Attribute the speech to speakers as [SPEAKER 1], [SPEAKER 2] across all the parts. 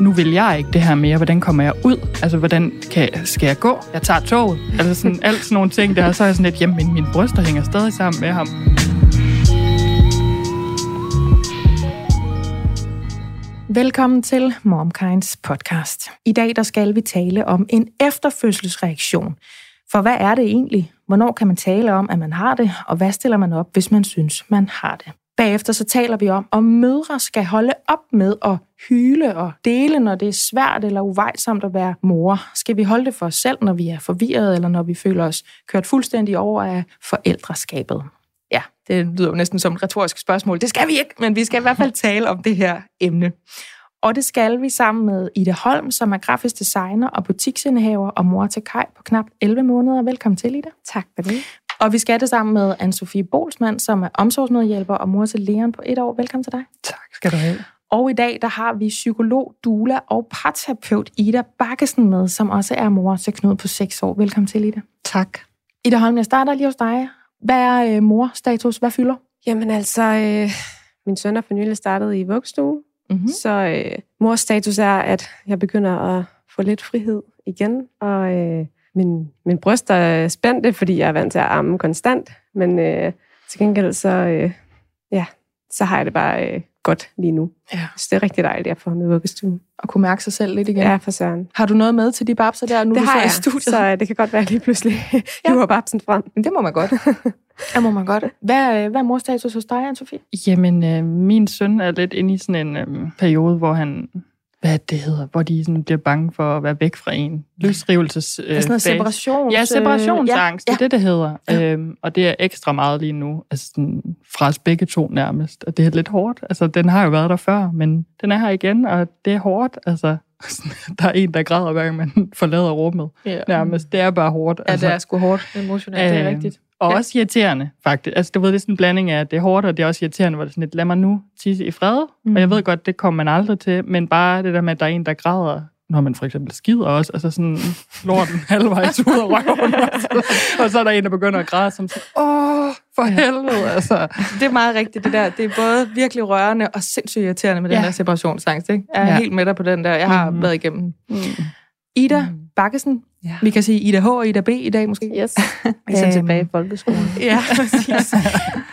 [SPEAKER 1] nu vil jeg ikke det her mere, hvordan kommer jeg ud? Altså, hvordan kan, skal jeg gå? Jeg tager toget. Altså sådan, alt sådan nogle ting der, så er jeg sådan lidt, jamen, min, mine bryster hænger stadig sammen med ham.
[SPEAKER 2] Velkommen til MomKinds podcast. I dag der skal vi tale om en efterfødselsreaktion. For hvad er det egentlig? Hvornår kan man tale om, at man har det? Og hvad stiller man op, hvis man synes, man har det? Bagefter så taler vi om, om mødre skal holde op med at hyle og dele, når det er svært eller uvejsomt at være mor. Skal vi holde det for os selv, når vi er forvirret, eller når vi føler os kørt fuldstændig over af forældreskabet? Ja, det lyder jo næsten som et retorisk spørgsmål. Det skal vi ikke, men vi skal i hvert fald tale om det her emne. Og det skal vi sammen med Ida Holm, som er grafisk designer og butiksindehaver og mor til Kai på knap 11 måneder. Velkommen til, Ida.
[SPEAKER 3] Tak for det.
[SPEAKER 2] Og vi skal det sammen med Anne-Sophie Bolsmann, som er omsorgsmedhjælper og mor til Leon på et år. Velkommen til dig.
[SPEAKER 1] Tak skal du have.
[SPEAKER 2] Og i dag, der har vi psykolog, doula og parterapeut Ida Bakkesen med, som også er mor til Knud på 6 år. Velkommen til, Ida.
[SPEAKER 3] Tak.
[SPEAKER 2] Ida Holm, jeg starter lige hos dig. Hvad er øh, mor-status? Hvad fylder?
[SPEAKER 3] Jamen altså, øh, min søn er for nylig startet i vuggestue,
[SPEAKER 2] Mm-hmm.
[SPEAKER 3] så øh, mors status er, at jeg begynder at få lidt frihed igen, og øh, min, min bryst er spændte, fordi jeg er vant til at amme konstant, men øh, til gengæld så, øh, ja, så har jeg det bare øh, godt lige nu.
[SPEAKER 2] Ja.
[SPEAKER 3] Så det er rigtig dejligt at få ham i vuggestue.
[SPEAKER 2] Og kunne mærke sig selv lidt igen.
[SPEAKER 3] Ja, for søren.
[SPEAKER 2] Har du noget med til de babser der, nu
[SPEAKER 3] det
[SPEAKER 2] du
[SPEAKER 3] har
[SPEAKER 2] så er i
[SPEAKER 3] jeg,
[SPEAKER 2] studiet?
[SPEAKER 3] så øh, det kan godt være lige pludselig ja. hiver babsen frem.
[SPEAKER 2] Men det må man godt. det må man godt. Hvad, øh, hvad er mor-status hos dig, Anne-Sophie?
[SPEAKER 1] Jamen, øh, min søn er lidt inde i sådan en øh, periode, hvor han, hvad det hedder, hvor de sådan bliver bange for at være væk fra en. Løsrivelses... Øh,
[SPEAKER 2] Øh, sådan noget
[SPEAKER 1] fase.
[SPEAKER 2] separations...
[SPEAKER 1] Ja, separationsangst,
[SPEAKER 2] øh,
[SPEAKER 1] det er det, det hedder. Øhm, og det er ekstra meget lige nu, altså sådan, fra os begge to nærmest. Og det er lidt hårdt. Altså, den har jo været der før, men den er her igen, og det er hårdt. Altså, der er en, der græder, hver gang man forlader rummet
[SPEAKER 2] Ja.
[SPEAKER 1] nærmest. Det er bare hårdt.
[SPEAKER 2] Ja,
[SPEAKER 1] altså.
[SPEAKER 2] det er sgu hårdt emotionelt, det er
[SPEAKER 1] Øh,
[SPEAKER 2] rigtigt.
[SPEAKER 1] Og
[SPEAKER 2] Ja.
[SPEAKER 1] også irriterende, faktisk. Altså, du ved, det er sådan en blanding af, at det er hårdt, og det er også irriterende, hvor det er sådan lidt, lad mig nu tisse i fred. Mm. Og jeg ved godt, det kommer man aldrig til, men bare det der med, at der er en, der græder, når man for eksempel skider også, altså sådan lorten halvvejs ud af røven, og så, og så er der en, der begynder at græde, som sådan, åh, for helvede, altså.
[SPEAKER 2] Det er meget rigtigt, det der. Det er både virkelig rørende og sindssygt irriterende med den
[SPEAKER 1] Ja.
[SPEAKER 2] der separationsangst. Ikke? Jeg er
[SPEAKER 1] Ja.
[SPEAKER 2] helt med dig på den der. Jeg har
[SPEAKER 1] Mhm.
[SPEAKER 2] været igennem.
[SPEAKER 1] Mm.
[SPEAKER 2] Ida
[SPEAKER 1] Mm.
[SPEAKER 2] Bakkesen.
[SPEAKER 4] Ja.
[SPEAKER 2] Vi kan sige Ida H og Ida B i dag måske.
[SPEAKER 3] Yes.
[SPEAKER 4] Vi er
[SPEAKER 2] Øhm,
[SPEAKER 4] tilbage i folkeskolen.
[SPEAKER 2] Ja, præcis.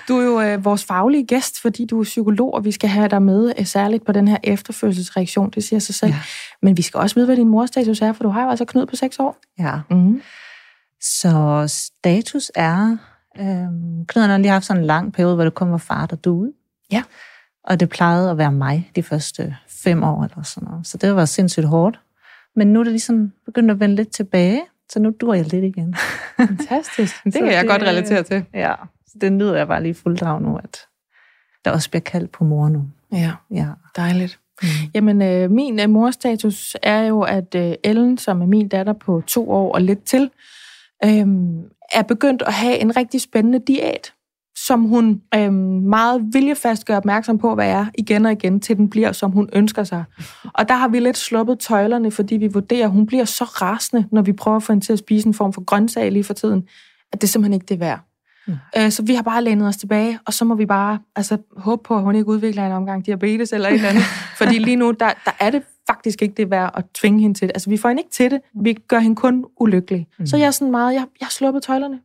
[SPEAKER 2] Du er jo øh, vores faglige gæst, fordi du er psykolog, og vi skal have dig med øh, særligt på den her efterfødselsreaktion. Det siger sig selv. Ja. Men vi skal også vide, hvad din morstatus er, for du har jo altså knud på 6 år.
[SPEAKER 4] Ja.
[SPEAKER 2] Mm.
[SPEAKER 4] Så status er, øhm, Knud har lige haft sådan en lang periode, hvor det kun var far, der duede.
[SPEAKER 2] Ja.
[SPEAKER 4] Og det plejede at være mig de første fem år eller sådan noget. Så det var sindssygt hårdt. Men nu er det ligesom begyndt at vende lidt tilbage, så nu dur jeg lidt igen.
[SPEAKER 2] Fantastisk. Det kan jeg
[SPEAKER 4] det-
[SPEAKER 2] godt relatere til.
[SPEAKER 4] ja, så det nyder jeg bare lige fuld drag nu, at der også bliver kaldt på mor nu.
[SPEAKER 2] Ja,
[SPEAKER 4] Ja.
[SPEAKER 2] dejligt.
[SPEAKER 4] Mm.
[SPEAKER 2] Jamen, øh, min øh, morstatus er jo, at øh, Ellen, som er min datter på to år og lidt til, øh, er begyndt at have en rigtig spændende diæt, som hun øh, meget viljefast gør opmærksom på, hvad er igen og igen, til den bliver, som hun ønsker sig. Og der har vi lidt sluppet tøjlerne, fordi vi vurderer, at hun bliver så rasende, når vi prøver at få hende til at spise en form for grøntsag lige for tiden, at det simpelthen ikke det er værd.
[SPEAKER 4] Mm.
[SPEAKER 2] Øh, Så vi har bare lænet os tilbage, og så må vi bare altså, håbe på, at hun ikke udvikler en omgang diabetes eller et eller andet. Fordi lige nu, der, der er det faktisk ikke det værd at tvinge hende til det. Altså, vi får hende ikke til det. Vi gør hende kun ulykkelig. Mm. Så jeg er sådan meget, jeg, jeg har sluppet tøjlerne,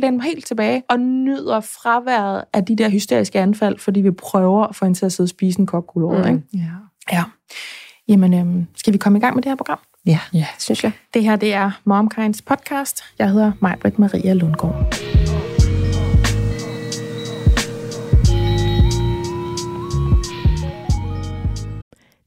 [SPEAKER 2] lænet mig helt tilbage, og nyder fraværet af de der hysteriske anfald, fordi vi prøver at få hende til at sidde og spise en kok
[SPEAKER 3] Mm.
[SPEAKER 2] ikke?
[SPEAKER 4] Ja.
[SPEAKER 2] Ja. Jamen, øhm, skal vi komme i gang med det her program?
[SPEAKER 4] Ja.
[SPEAKER 1] Ja.
[SPEAKER 3] Synes jeg.
[SPEAKER 2] Det her, det er MomKinds podcast. Jeg hedder Majbrit Maria Lundgaard.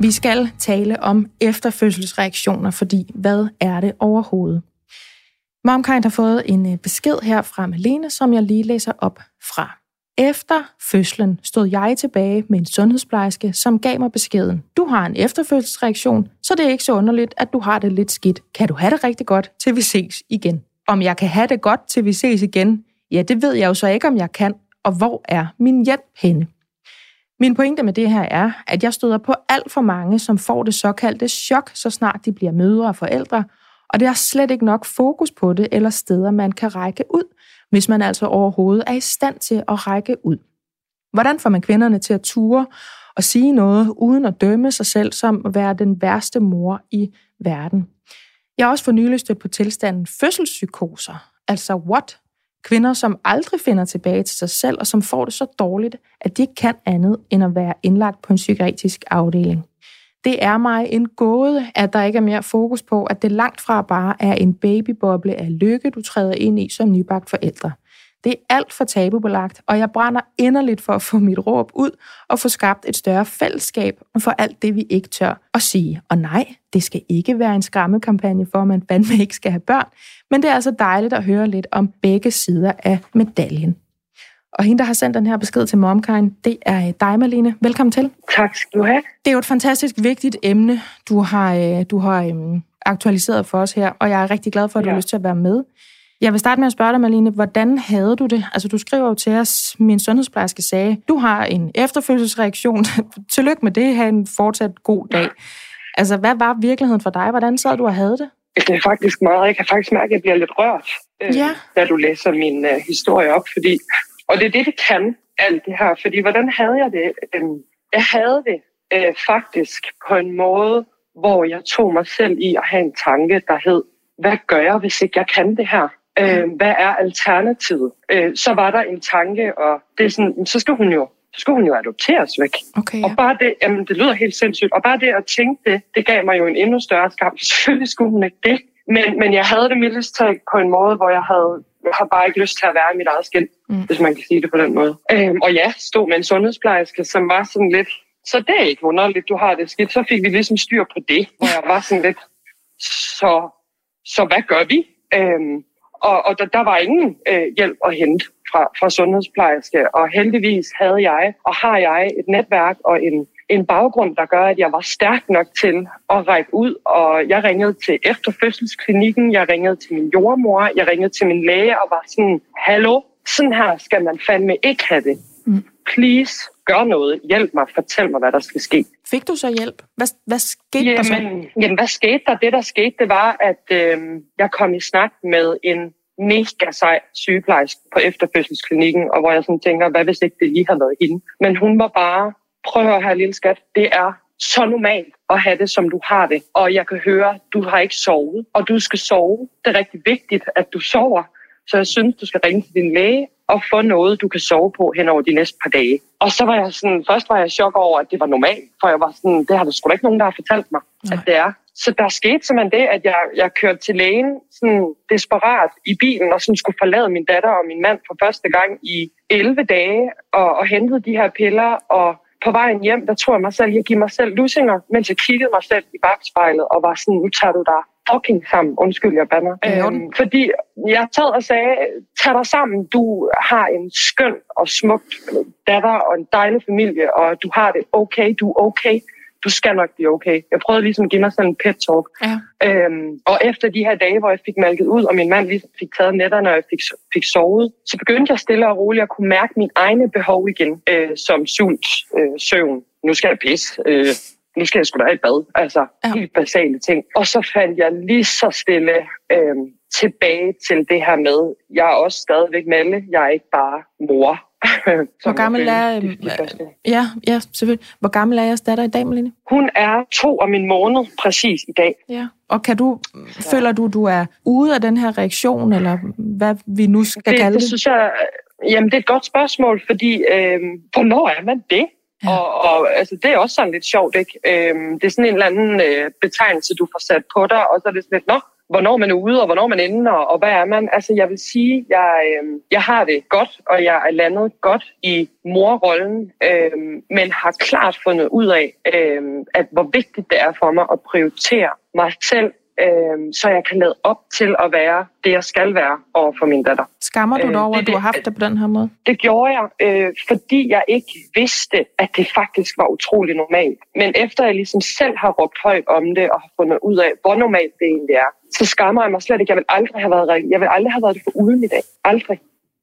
[SPEAKER 2] Vi skal tale om efterfødselsreaktioner, fordi hvad er det overhovedet? MomKind har fået en øh, besked her fra Malene, som jeg lige læser op fra. Efter fødslen stod jeg tilbage med en sundhedsplejerske, som gav mig beskeden. Du har en efterfødselsreaktion, så det er ikke så underligt, at du har det lidt skidt. Kan du have det rigtig godt, til vi ses igen? Om jeg kan have det godt, til vi ses igen? Ja, det ved jeg jo så ikke, om jeg kan. Og hvor er min hjælp henne? Min pointe med det her er, at jeg støder på alt for mange, som får det såkaldte chok, så snart de bliver mødre og forældre, og det er slet ikke nok fokus på det eller steder, man kan række ud, hvis man altså overhovedet er i stand til at række ud. Hvordan får man kvinderne til at ture og sige noget, uden at dømme sig selv som at være den værste mor i verden? Jeg har også for nylig stødt på tilstanden fødselspsykoser, altså what? Kvinder, som aldrig finder tilbage til sig selv, og som får det så dårligt, at de ikke kan andet end at være indlagt på en psykiatrisk afdeling. Det er mig en gåde, at der ikke er mere fokus på, at det langt fra bare er en babyboble af lykke, du træder ind i som nybagt forældre. Det er alt for tabubelagt, og jeg brænder inderligt for at få mit råb ud og få skabt et større fællesskab for alt det, vi ikke tør at sige. Og nej, det skal ikke være en skræmmekampagne for, at man fandme ikke skal have børn, men det er altså dejligt at høre lidt om begge sider af medaljen. Og hende, der har sendt den her besked til MomKind, det er dig, Malene. Velkommen til.
[SPEAKER 5] Tak skal du have.
[SPEAKER 2] Det er jo et fantastisk vigtigt emne, du har, øh, du har øhm, aktualiseret for os her, og jeg er rigtig glad for, at du ja. har lyst til at være med. Jeg vil starte med at spørge dig, Malene, hvordan havde du det? Altså, du skriver jo til os, min sundhedsplejerske sagde, du har en efterfølgelsesreaktion. Tillykke med det, have en fortsat god dag. Altså, hvad var virkeligheden for dig? Hvordan sad du og havde det?
[SPEAKER 5] Det er faktisk meget. Jeg kan faktisk mærke, at jeg bliver lidt rørt, øh, ja. da du læser min uh, historie op, fordi og det er det, det kan, alt det her. Fordi hvordan havde jeg det? Øhm, jeg havde det øh, faktisk på en måde, hvor jeg tog mig selv i at have en tanke, der hed, hvad gør jeg, hvis ikke jeg kan det her? Øh, hvad er alternativet? Øh, så var der en tanke, og det er sådan, så skal hun jo så skulle hun jo adopteres væk.
[SPEAKER 2] Okay, ja.
[SPEAKER 5] Og bare det, jamen det lyder helt sindssygt, og bare det at tænke det, det gav mig jo en endnu større skam. Selvfølgelig skulle hun ikke det. Men, men jeg havde det mildest talt på en måde, hvor jeg havde jeg har bare ikke lyst til at være i mit eget skin, mm. hvis man kan sige det på den måde. Øhm, og ja, stod med en sundhedsplejerske, som var sådan lidt, så det er ikke underligt, du har det skidt. Så fik vi ligesom styr på det, hvor jeg var sådan lidt, så, så hvad gør vi? Øhm, og og der, der var ingen øh, hjælp at hente fra, fra sundhedsplejerske, og heldigvis havde jeg, og har jeg, et netværk og en en baggrund, der gør, at jeg var stærk nok til at række ud, og jeg ringede til efterfødselsklinikken, jeg ringede til min jordmor, jeg ringede til min læge og var sådan, hallo, sådan her skal man fandme ikke have det. Mm. Please, gør noget, hjælp mig, fortæl mig, hvad der skal ske.
[SPEAKER 2] Fik du så hjælp? Hvad, hvad skete
[SPEAKER 5] jamen,
[SPEAKER 2] der så?
[SPEAKER 5] Jamen, hvad skete der? Det, der skete, det var, at øh, jeg kom i snak med en mega sej sygeplejerske på efterfødselsklinikken, og hvor jeg sådan tænker, hvad hvis ikke det lige har været hende? Men hun var bare prøv at høre her, lille skat, det er så normalt at have det, som du har det. Og jeg kan høre, du har ikke sovet, og du skal sove. Det er rigtig vigtigt, at du sover. Så jeg synes, du skal ringe til din læge og få noget, du kan sove på hen over de næste par dage. Og så var jeg sådan, først var jeg i chok over, at det var normalt, for jeg var sådan, det har der sgu da ikke nogen, der har fortalt mig, Nej. at det er. Så der skete simpelthen det, at jeg, jeg kørte til lægen sådan desperat i bilen, og sådan skulle forlade min datter og min mand for første gang i 11 dage, og, og hentede de her piller, og på vejen hjem, der tror jeg mig selv, jeg giver mig selv lusinger, mens jeg kiggede mig selv i bagspejlet og var sådan, nu tager du dig fucking sammen. Undskyld, jeg banner. Øhm, fordi jeg sad og sagde, tag dig sammen. Du har en skøn og smuk datter og en dejlig familie, og du har det okay. Du er okay du skal nok blive okay. Jeg prøvede ligesom at give mig sådan en pet talk. Ja. Øhm, og efter de her dage, hvor jeg fik malket ud, og min mand ligesom fik taget netterne, og jeg fik, fik sovet, så begyndte jeg stille og roligt at kunne mærke mine egne behov igen, øh, som sult, øh, søvn, nu skal jeg pisse, øh, nu skal jeg sgu da et bad. Altså,
[SPEAKER 2] Ja.
[SPEAKER 5] ja. helt basale ting. Og så fandt jeg lige så stille øh, tilbage til det her med, jeg er også stadigvæk Melle, jeg er ikke bare mor.
[SPEAKER 2] Hvor gammel er, øhm, Ja, ja, selvfølgelig. Hvor gammel er jeres datter i dag, Malene?
[SPEAKER 5] Hun er to om en måned præcis i dag.
[SPEAKER 2] Ja. Og kan du, føler du, du er ude af den her reaktion, eller hvad vi nu skal
[SPEAKER 5] det,
[SPEAKER 2] kalde
[SPEAKER 5] det
[SPEAKER 2] det?
[SPEAKER 5] synes jeg, jamen det er et godt spørgsmål, fordi øh, hvornår er man det?
[SPEAKER 2] Ja.
[SPEAKER 5] Og, og altså, det er også sådan lidt sjovt, ikke? Øhm, det er sådan en eller anden øh, betegnelse, du får sat på dig, og så er det sådan lidt, nå, hvornår man er ude, og hvornår man er inde, og, og hvad er man? Altså, jeg vil sige, jeg, øh, jeg har det godt, og jeg er landet godt i morrollen, øh, men har klart fundet ud af, øh, at hvor vigtigt det er for mig at prioritere mig selv, øh, så jeg kan lade op til at være det, jeg skal være over for min datter.
[SPEAKER 2] Skammer du dig
[SPEAKER 5] Øh,
[SPEAKER 2] over,
[SPEAKER 5] det-
[SPEAKER 2] at du har haft det på den her måde?
[SPEAKER 5] Det gjorde jeg, øh, fordi jeg ikke vidste, at det faktisk var utrolig normalt. Men efter jeg ligesom selv har råbt højt om det, og har fundet ud af, hvor normalt det egentlig er, så skammer jeg mig slet ikke. Jeg vil aldrig have været, jeg vil aldrig have været det for uden i dag. Aldrig.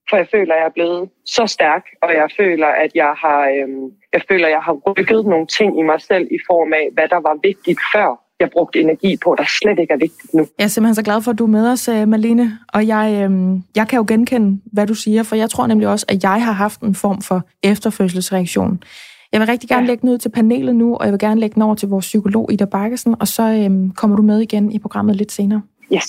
[SPEAKER 5] For jeg føler, at jeg er blevet så stærk, og jeg føler, at jeg har, øh, jeg føler, at jeg har rykket nogle ting i mig selv i form af, hvad der var vigtigt før jeg brugte energi på, der slet ikke er vigtigt nu.
[SPEAKER 2] Jeg er simpelthen så glad for, at du er med os, øh, Malene. Og jeg, øhm, jeg kan jo genkende, hvad du siger, for jeg tror nemlig også, at jeg har haft en form for efterfødselsreaktion. Jeg vil rigtig gerne
[SPEAKER 5] Ja.
[SPEAKER 2] lægge den ud til panelet nu, og jeg vil gerne lægge den over til vores psykolog, Ida Bakkesen, og så øhm, kommer du med igen i programmet lidt senere.
[SPEAKER 5] Yes.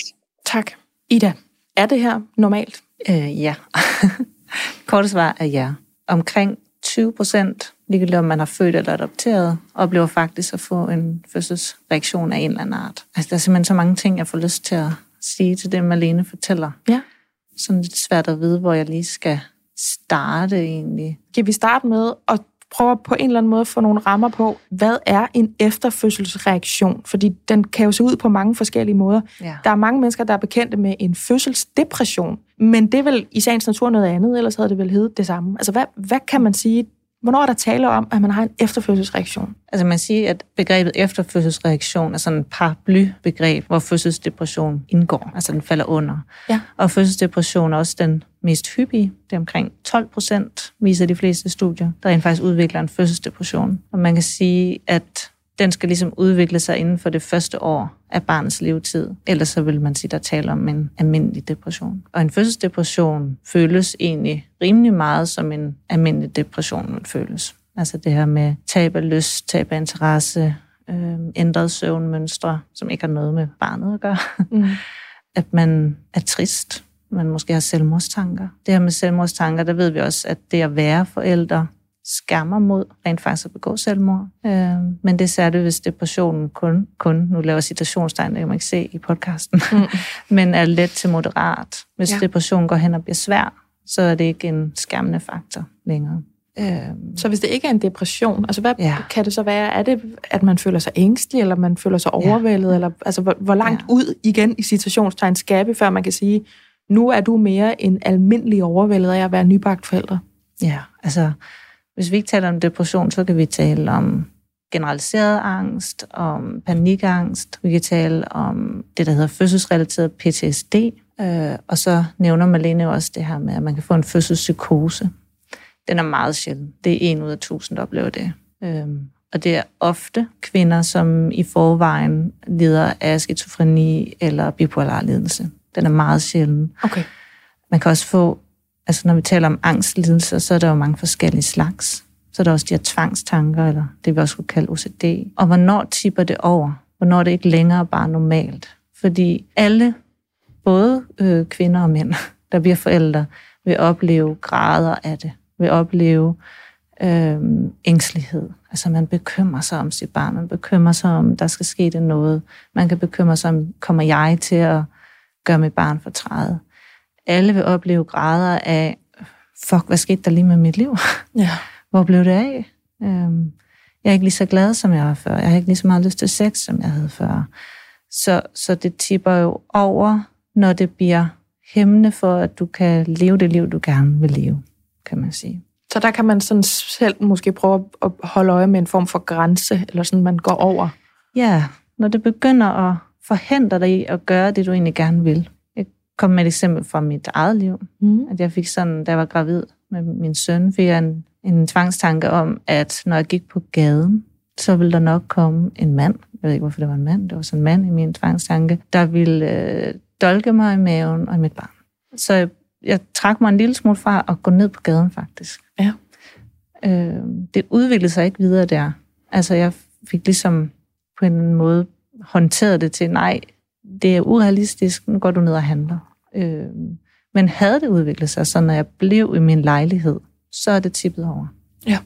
[SPEAKER 2] Tak. Ida, er det her normalt?
[SPEAKER 4] Øh, ja. Korte svar er ja. Omkring 20 procent, ligegyldigt om man har født eller adopteret, oplever faktisk at få en fødselsreaktion af en eller anden art. Altså, der er simpelthen så mange ting, jeg får lyst til at sige til det, Malene fortæller.
[SPEAKER 2] Ja.
[SPEAKER 4] Sådan lidt svært at vide, hvor jeg lige skal starte egentlig.
[SPEAKER 2] Kan vi starte med at prøve på en eller anden måde at få nogle rammer på, hvad er en efterfødselsreaktion? Fordi den kan jo se ud på mange forskellige måder.
[SPEAKER 4] Ja.
[SPEAKER 2] Der er mange mennesker, der er bekendte med en fødselsdepression, men det er vel i sagens natur noget andet, ellers havde det vel heddet det samme. Altså, hvad, hvad kan man sige? Hvornår er der tale om, at man har en efterfødselsreaktion?
[SPEAKER 4] Altså man siger, at begrebet efterfødselsreaktion er sådan et paraplybegreb, hvor fødselsdepression indgår, altså den falder under.
[SPEAKER 2] Ja.
[SPEAKER 4] Og fødselsdepression er også den mest hyppige. Det er omkring 12 procent, viser de fleste studier, der rent faktisk udvikler en fødselsdepression. Og man kan sige, at den skal ligesom udvikle sig inden for det første år af barnets levetid. Ellers så vil man sige, der taler om en almindelig depression. Og en fødselsdepression føles egentlig rimelig meget som en almindelig depression vil føles. Altså det her med tab af lyst, tab af interesse, øh, ændrede søvnmønstre, som ikke har noget med barnet at gøre.
[SPEAKER 2] Mm.
[SPEAKER 4] At man er trist, man måske har selvmordstanker. Det her med selvmordstanker, der ved vi også, at det at være forældre skammer mod rent faktisk at begå selvmord. Øh, men det er særligt, hvis depressionen kun, kun nu laver citationstegn, det kan man ikke se i podcasten,
[SPEAKER 2] Mm.
[SPEAKER 4] men er let til moderat. Hvis
[SPEAKER 2] Ja.
[SPEAKER 4] depressionen går hen og bliver svær, så er det ikke en skærmende faktor længere. Øh,
[SPEAKER 2] Så hvis det ikke er en depression, altså hvad
[SPEAKER 4] Ja.
[SPEAKER 2] kan det så være? Er det, at man føler sig ængstelig, eller man føler sig overvældet, ja. eller altså, hvor, hvor langt ja. Ud igen i citationstegn skal vi, før man kan sige, nu er du mere en almindelig overvældet af at være nybagt forældre?
[SPEAKER 4] Ja, altså hvis vi ikke taler om depression, så kan vi tale om generaliseret angst, om panikangst, vi kan tale om det, der hedder fødselsrelateret PTSD, øh, og så nævner Malene også det her med, at man kan få en fødselspsykose. Den er meget sjælden. Det er en ud af tusind, der oplever det. Øhm, og det er ofte kvinder, som i forvejen lider af skizofreni eller bipolar lidelse. Den er meget sjælden.
[SPEAKER 2] Okay.
[SPEAKER 4] Man kan også få, altså når vi taler om angstlidelser, så er der jo mange forskellige slags. Så er der også de her tvangstanker, eller det vi også kunne kalde OCD. Og hvornår tipper det over? Hvornår er det ikke længere bare normalt? Fordi alle, både øh, kvinder og mænd, der bliver forældre, vil opleve grader af det. Vil opleve øh, ængstelighed. Altså man bekymrer sig om sit barn. Man bekymrer sig om, der skal ske det noget. Man kan bekymre sig om, kommer jeg til at gøre mit barn fortrædet? Alle vil opleve grader af, fuck, hvad skete der lige med mit liv?
[SPEAKER 2] Ja.
[SPEAKER 4] Hvor blev det af? Øhm, jeg er ikke lige så glad, som jeg var før. Jeg har ikke lige så meget lyst til sex, som jeg havde før. Så, så det tipper jo over, når det bliver hæmmende for, at du kan leve det liv, du gerne vil leve, kan man sige.
[SPEAKER 2] Så der kan man sådan selv måske prøve at holde øje med en form for grænse, eller sådan, man går over.
[SPEAKER 4] Ja, når det begynder at forhindre dig i at gøre det, du egentlig gerne vil. Jeg kom med et eksempel fra mit eget liv.
[SPEAKER 2] Mm.
[SPEAKER 4] at jeg fik sådan, da jeg var gravid med min søn, fik jeg en, en tvangstanke om, at når jeg gik på gaden, så vil der nok komme en mand, jeg ved ikke, hvorfor det var en mand, det var sådan en mand i min tvangstanke, der ville øh, dolke mig i maven og i mit barn. Så jeg, jeg trak mig en lille smule fra at gå ned på gaden, faktisk.
[SPEAKER 2] Ja.
[SPEAKER 4] Øh, det udviklede sig ikke videre der. Altså, jeg fik ligesom på en måde håndteret det til, nej, det er urealistisk, nu går du ned og handler. Øh, men havde det udviklet sig, så når jeg blev i min lejlighed, så er det tippet over.
[SPEAKER 2] Ja.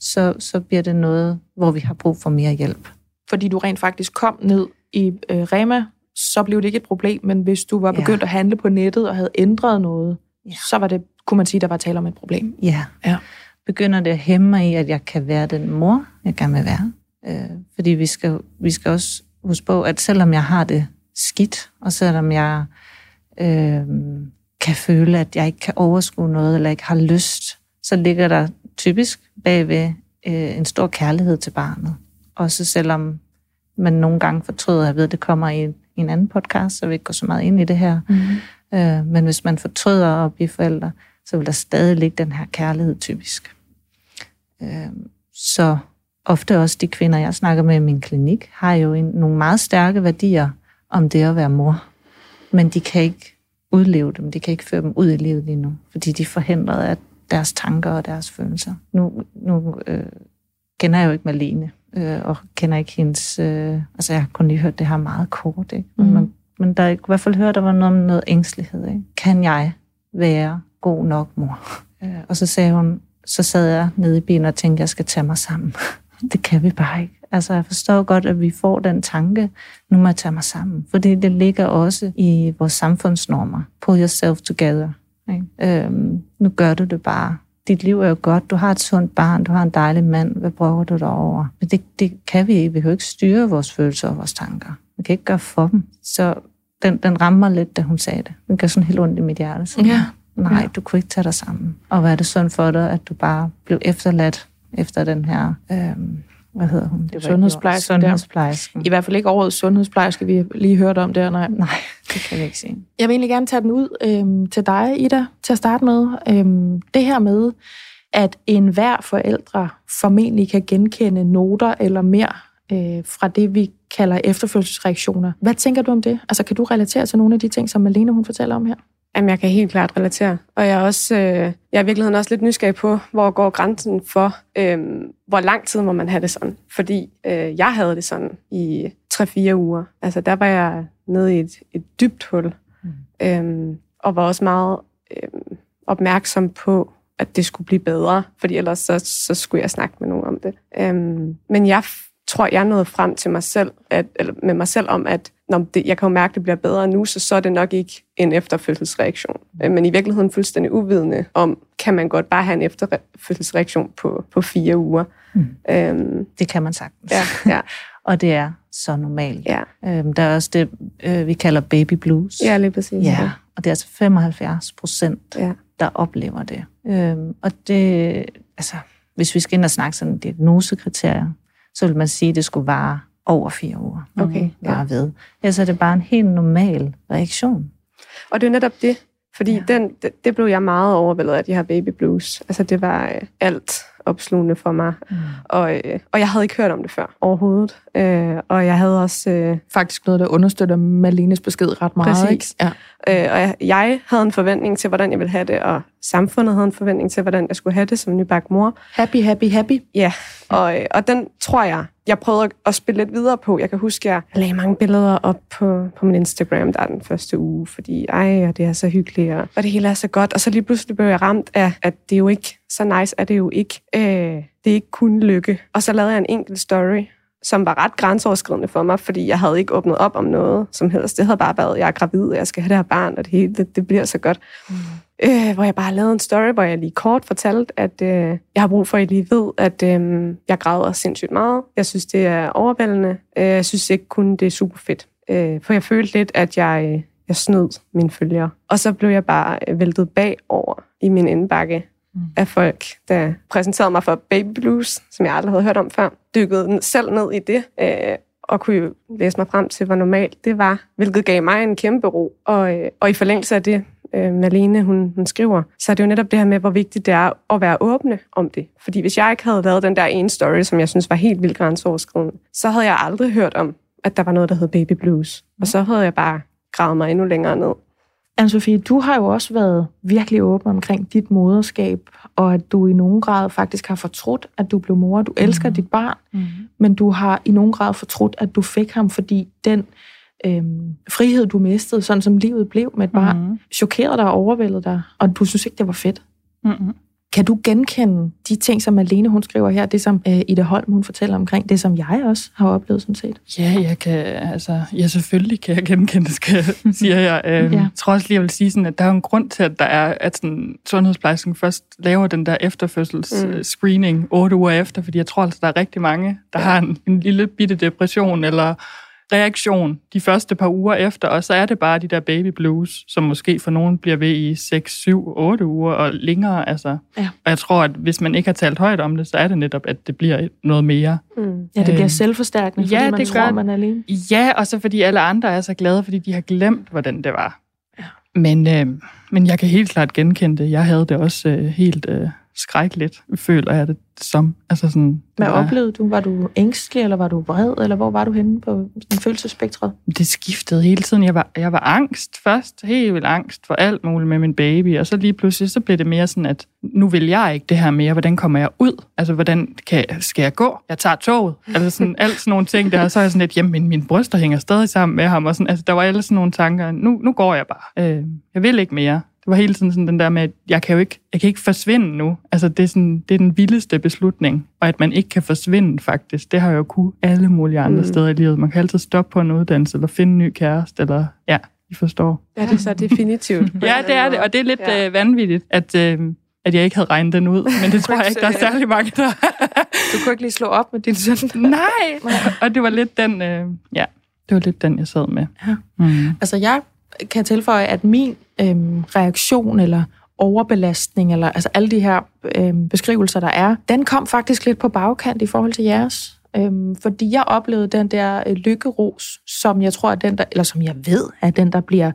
[SPEAKER 4] Så, så bliver det noget, hvor vi har brug for mere hjælp.
[SPEAKER 2] Fordi du rent faktisk kom ned i øh, Rema, så blev det ikke et problem, men hvis du var
[SPEAKER 4] Ja.
[SPEAKER 2] begyndt at handle på nettet og havde ændret noget,
[SPEAKER 4] Ja.
[SPEAKER 2] så var det, kunne man sige, der var tale om et problem.
[SPEAKER 4] Ja.
[SPEAKER 2] Ja.
[SPEAKER 4] Begynder det at hæmme mig i, at jeg kan være den mor, jeg gerne vil være. Øh, fordi vi skal, vi skal også huske på, at selvom jeg har det skidt, og selvom jeg øh, kan føle, at jeg ikke kan overskue noget, eller ikke har lyst, så ligger der typisk bagved øh, en stor kærlighed til barnet. Også selvom man nogle gange fortryder, jeg ved, det kommer i en, i en anden podcast, så vi ikke går så meget ind i det her.
[SPEAKER 2] Mm.
[SPEAKER 4] Øh, men hvis man fortryder at blive forældre, så vil der stadig ligge den her kærlighed typisk. Øh, så ofte også de kvinder, jeg snakker med i min klinik, har jo en, nogle meget stærke værdier om det at være mor. Men de kan ikke udleve dem, de kan ikke føre dem ud i livet lige nu, fordi de er forhindret af deres tanker og deres følelser. Nu, nu øh, kender jeg jo ikke Malene, øh, og kender ikke hendes... Øh, altså, jeg har kun lige hørt det her meget kort, ikke? Men,
[SPEAKER 2] Mhm.
[SPEAKER 4] man, men der, jeg kunne i hvert fald høre, der var noget om noget ængstelighed. Ikke? Kan jeg være god nok mor? Øh, og så sagde hun, så sad jeg nede i bilen og tænkte, jeg skal tage mig sammen. Det kan vi bare ikke. Altså, jeg forstår godt, at vi får den tanke, nu må jeg tage mig sammen. Fordi det ligger også i vores samfundsnormer. Pull yourself together. Ikke? Øhm, nu gør du det bare. Dit liv er jo godt. Du har et sundt barn. Du har en dejlig mand. Hvad prøver du derover? Men det, det kan vi ikke. Vi kan jo ikke styre vores følelser og vores tanker. Vi kan ikke gøre for dem. Så den, den rammer lidt, da hun sagde det. Den gør sådan helt ondt i mit hjerte. Så,
[SPEAKER 2] Ja.
[SPEAKER 4] Nej,
[SPEAKER 2] Ja.
[SPEAKER 4] du kunne ikke tage dig sammen. Og hvad er det sådan for dig, at du bare blev efterladt efter den her... Øhm, hvad hedder hun? Det var
[SPEAKER 2] Sundhedsplejersken der. I hvert fald ikke årets sundhedsplejerske, vi lige hørte om der, nej.
[SPEAKER 4] Nej, det kan vi ikke sige.
[SPEAKER 2] Jeg vil egentlig gerne tage den ud øhm, til dig, Ida, til at starte med. Øhm, det her med, at enhver forældre formentlig kan genkende noter eller mere øh, fra det, vi kalder efterfølgelsesreaktioner. Hvad tænker du om det? Altså, kan du relatere til nogle af de ting, som Malene hun fortæller om her?
[SPEAKER 3] Jamen, jeg kan helt klart relatere. Og jeg er, også, øh, jeg er i virkeligheden også lidt nysgerrig på, hvor går grænsen for, øh, hvor lang tid må man have det sådan. Fordi øh, jeg havde det sådan i 3-4 uger. Altså, der var jeg nede i et, et dybt hul. Mm. Øh, og var også meget øh, opmærksom på, at det skulle blive bedre. Fordi ellers så, så skulle jeg snakke med nogen om det. Øh, men jeg tror, jeg nåede frem til mig selv, at, eller med mig selv om, at når det, jeg kan jo mærke, at det bliver bedre nu, så så er det nok ikke en efterfødselsreaktion. Øh, Men i virkeligheden fuldstændig uvidende om, kan man godt bare have en efterfødselsreaktion på, på fire uger.
[SPEAKER 4] Mm.
[SPEAKER 3] Øhm,
[SPEAKER 4] Det kan man sagtens.
[SPEAKER 3] ja, ja,
[SPEAKER 4] Og det er så normalt.
[SPEAKER 3] ja,
[SPEAKER 4] Øhm, der er også det, øh, vi kalder baby blues.
[SPEAKER 3] ja, lige præcis.
[SPEAKER 4] ja. Og det er altså 75 procent,
[SPEAKER 3] Ja.
[SPEAKER 4] der oplever det. Øhm, og det, altså, hvis vi skal ind og snakke sådan diagnosekriterier, så vil man sige, at det skulle vare over fire uger.
[SPEAKER 3] Okay, ja.
[SPEAKER 4] Bare ved. Ellers er det bare en helt normal reaktion.
[SPEAKER 3] Og det er netop det, fordi
[SPEAKER 4] Ja.
[SPEAKER 3] ja. den, det, det blev jeg meget overvældet af, de her baby blues. Altså, det var øh, alt opslugende for mig.
[SPEAKER 4] Mm.
[SPEAKER 3] Og, øh, og jeg havde ikke hørt om det før overhovedet. Øh, og jeg havde også... Øh,
[SPEAKER 2] Faktisk noget, der understøtter Malenes besked ret meget.
[SPEAKER 3] Præcis.
[SPEAKER 2] Ikke? Ja.
[SPEAKER 3] Øh, og jeg, jeg havde en forventning til, hvordan jeg ville have det, og samfundet havde en forventning til, hvordan jeg skulle have det som nybagt mor.
[SPEAKER 2] Happy, happy, happy.
[SPEAKER 3] Ja, og, øh, og den tror jeg, jeg prøvede at- spille lidt videre på. Jeg kan huske, jeg lagde mange billeder op på, på min Instagram, der den første uge, fordi ej, og det er så hyggeligt, og, og det hele er så godt. Og så lige pludselig blev jeg ramt af, at det jo ikke, så nice er det jo ikke. Øh, det er ikke kun lykke. Og så lavede jeg en enkelt story, som var ret grænseoverskridende for mig, fordi jeg havde ikke åbnet op om noget som helst. Det havde bare været, jeg er gravid, og jeg skal have det her barn, og det hele, det, det bliver så godt. Mm. Øh, hvor jeg bare lavede en story, hvor jeg lige kort fortalte, at øh, jeg har brug for, at I lige ved, at øh, jeg græder sindssygt meget. Jeg synes, det er overvældende. Øh, jeg synes ikke kun, det er super fedt. Øh, for jeg følte lidt, at jeg, øh, jeg snød mine følgere. Og så blev jeg bare øh, væltet bagover i min indbakke mm. af folk, der præsenterede mig for baby blues, som jeg aldrig havde hørt om før. Dykkede selv ned i det, øh, og kunne jo læse mig frem til, hvor normalt det var, hvilket gav mig en kæmpe ro. Og, øh, og i forlængelse af det, øh, Malene hun, hun skriver, så er det jo netop det her med, hvor vigtigt det er at være åbne om det. Fordi hvis jeg ikke havde lavet den der ene story, som jeg synes var helt vildt grænseoverskridende, så havde jeg aldrig hørt om, at der var noget, der hed baby blues. Og så havde jeg bare gravet mig endnu længere ned.
[SPEAKER 2] Anne-Sophie, du har jo også været virkelig åben omkring dit moderskab, og at du i nogen grad faktisk har fortrudt, at du blev mor. Du elsker mm. dit barn, mm. men du har i nogen grad fortrudt, at du fik ham, fordi den øhm, frihed, du mistede, sådan som livet blev med et barn, mm. chokerede dig og overvældede dig, og du synes ikke, det var fedt. Mm. Kan du genkende de ting, som Malene hun skriver her, det som øh, Ida Holm hun fortæller omkring, det som jeg også har oplevet sådan set?
[SPEAKER 1] Ja, jeg kan, altså, ja, selvfølgelig kan jeg genkende skal, siger jeg. Øh, ja. Også lige, jeg vil sige sådan, at der er en grund til, at der er, at sådan, sundhedsplejersken først laver den der efterfødsels-screening mm. otte uger efter, fordi jeg tror altså, der er rigtig mange, der ja. har en, en lille bitte depression, eller reaktion de første par uger efter, og så er det bare de der baby blues, som måske for nogen bliver ved i 6, 7, 8 uger og længere. Altså. Ja. Og jeg tror, at hvis man ikke har talt højt om det, så er det netop, at det bliver noget mere.
[SPEAKER 2] Mm. Ja, det bliver øh, selvforstærkende, fordi ja, man det tror, gør, man er alene.
[SPEAKER 1] Ja, og så fordi alle andre er så glade, fordi de har glemt, hvordan det var. Ja. Men, øh, men jeg kan helt klart genkende det. Jeg havde det også øh, helt... Øh, skrækkeligt, føler jeg det som. Altså sådan,
[SPEAKER 2] Hvad var, oplevede du? Var du ængstelig, eller var du vred, eller hvor var du henne på sådan følelsesspektret?
[SPEAKER 1] Det skiftede hele tiden. Jeg var, jeg var angst først, helt vildt angst for alt muligt med min baby, og så lige pludselig så blev det mere sådan, at nu vil jeg ikke det her mere. Hvordan kommer jeg ud? Altså, hvordan kan, skal jeg gå? Jeg tager toget. Altså sådan, alt sådan nogle ting der. Så er jeg sådan lidt, jamen, min, mine bryster hænger stadig sammen med ham. Og sådan, altså, der var alle sådan nogle tanker. Nu, nu går jeg bare. Øh, jeg vil ikke mere. Det var hele tiden sådan den der med, at jeg kan jo ikke, jeg kan ikke forsvinde nu. Altså, det er, sådan, det er den vildeste beslutning. Og at man ikke kan forsvinde, faktisk, det har jeg jo kunne alle mulige andre mm. steder i livet. Man kan altid stoppe på en uddannelse, eller finde en ny kæreste, eller ja, I forstår.
[SPEAKER 3] Ja, det er så definitivt.
[SPEAKER 1] ja, det er det, og det er lidt ja. øh, vanvittigt, at, øh, at jeg ikke havde regnet den ud. Men det tror jeg ikke, der er særlig mange, der...
[SPEAKER 2] du kunne ikke lige slå op med din søn?
[SPEAKER 1] Nej, og det var lidt den, øh, ja, det var lidt den, jeg sad med. Ja.
[SPEAKER 2] Mm. Altså, jeg kan tilføje, at min øhm, reaktion eller overbelastning, eller altså alle de her øhm, beskrivelser, der er, den kom faktisk lidt på bagkant i forhold til jeres. Øhm, fordi jeg oplevede den der øh, lykkeros, som jeg tror er den, der, eller som jeg ved, er den, der bliver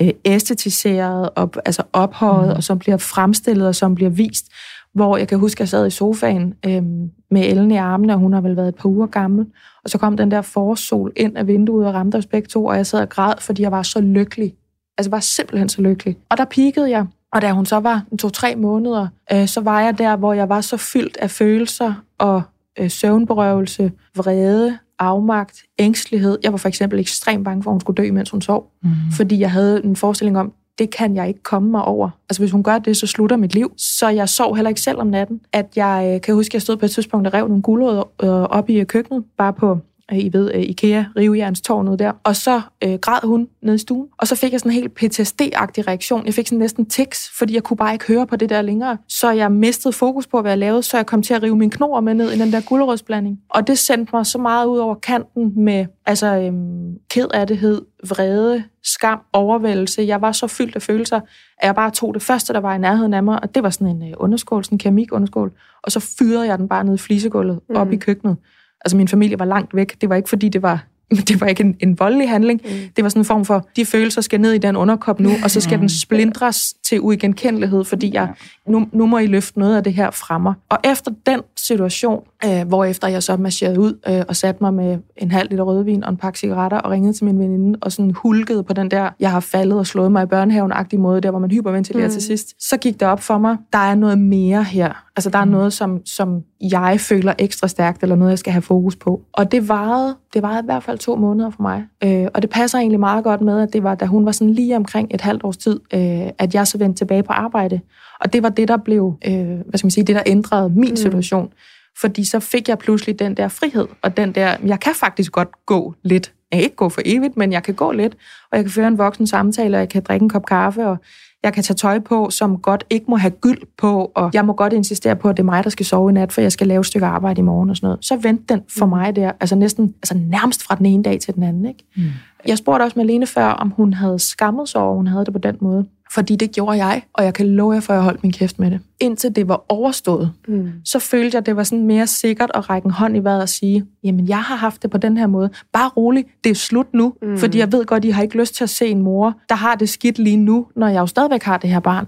[SPEAKER 2] øh, æstetiseret, op, altså ophøjet, mm. og som bliver fremstillet, og som bliver vist. Hvor jeg kan huske, at jeg sad i sofaen øhm, med Ellen i armene, og hun har vel været et par uger gammel, og så kom den der forårssol ind af vinduet og ramte os begge to, og jeg sad og græd, fordi jeg var så lykkelig. Altså, var simpelthen så lykkelig. Og der peakede jeg. Og da hun så var to-tre måneder, øh, så var jeg der, hvor jeg var så fyldt af følelser og øh, søvnberøvelse, vrede, afmagt, ængstelighed. Jeg var for eksempel ekstremt bange for, at hun skulle dø, mens hun sov. Mm. Fordi jeg havde en forestilling om, det kan jeg ikke komme mig over. Altså hvis hun gør det, så slutter mit liv. Så jeg sov heller ikke selv om natten. At jeg øh, kan huske, at jeg stod på et tidspunkt og rev nogle guldrødder øh, op i køkkenet, bare på i ved, uh, IKEA, rivejernstårnet der. Og så øh, græd hun ned i stuen. Og så fik jeg sådan en helt PTSD-agtig reaktion. Jeg fik sådan næsten tics, fordi jeg kunne bare ikke høre på det der længere. Så jeg mistede fokus på, hvad jeg lavede, så jeg kom til at rive min knor med ned i den der guldrødsblanding. Og det sendte mig så meget ud over kanten med altså, øhm, kedattighed, vrede, skam, overvældelse. Jeg var så fyldt af følelser, at jeg bare tog det første, der var i nærheden af mig, og det var sådan en øh, underskål, sådan en keramikunderskål, og så fyrede jeg den bare ned i flisegulvet mm. op i køkkenet. Altså min familie var langt væk. Det var ikke fordi, det var det var ikke en, en voldelig handling. Mm. Det var sådan en form for, de følelser skal ned i den underkop nu, og så skal mm. den splindres til uigenkendelighed, fordi jeg, nu, nu må I løfte noget af det her fra mig. Og efter den situation, øh, hvor efter jeg så marcherede ud øh, og satte mig med en halv liter rødvin og en pakke cigaretter og ringede til min veninde og sådan hulkede på den der, jeg har faldet og slået mig i børnehaven-agtige måde, der hvor man hyperventilerer mm. til sidst, så gik det op for mig, der er noget mere her. Altså der er mm. noget, som, som jeg føler ekstra stærkt, eller noget, jeg skal have fokus på. Og det varede, det varede i hvert fald to måneder for mig. Øh, og det passer egentlig meget godt med, at det var, da hun var sådan lige omkring et halvt års tid, øh, at jeg så vendte tilbage på arbejde. Og det var det, der blev, øh, hvad skal man sige, det, der ændrede min mm. situation. Fordi så fik jeg pludselig den der frihed, og den der, jeg kan faktisk godt gå lidt. Jeg kan ikke gå for evigt, men jeg kan gå lidt, og jeg kan føre en voksen samtale, og jeg kan drikke en kop kaffe, og jeg kan tage tøj på, som godt ikke må have gyld på, og jeg må godt insistere på, at det er mig, der skal sove i nat, for jeg skal lave et stykke arbejde i morgen og sådan noget. Så vendte den for mm. mig der, altså næsten, altså nærmest fra den ene dag til den anden. Ikke? Mm. Jeg spurgte også Malene før, om hun havde skammet sig over, hun havde det på den måde. Fordi det gjorde jeg, og jeg kan love jer for, at jeg holdt min kæft med det. Indtil det var overstået,
[SPEAKER 3] Mm.
[SPEAKER 2] så følte jeg, at det var sådan mere sikkert at række en hånd i vejret og sige, jamen jeg har haft det på den her måde. Bare rolig, det er slut nu. Mm. Fordi jeg ved godt, I har ikke lyst til at se en mor, der har det skidt lige nu, når jeg jo stadigvæk har det her barn.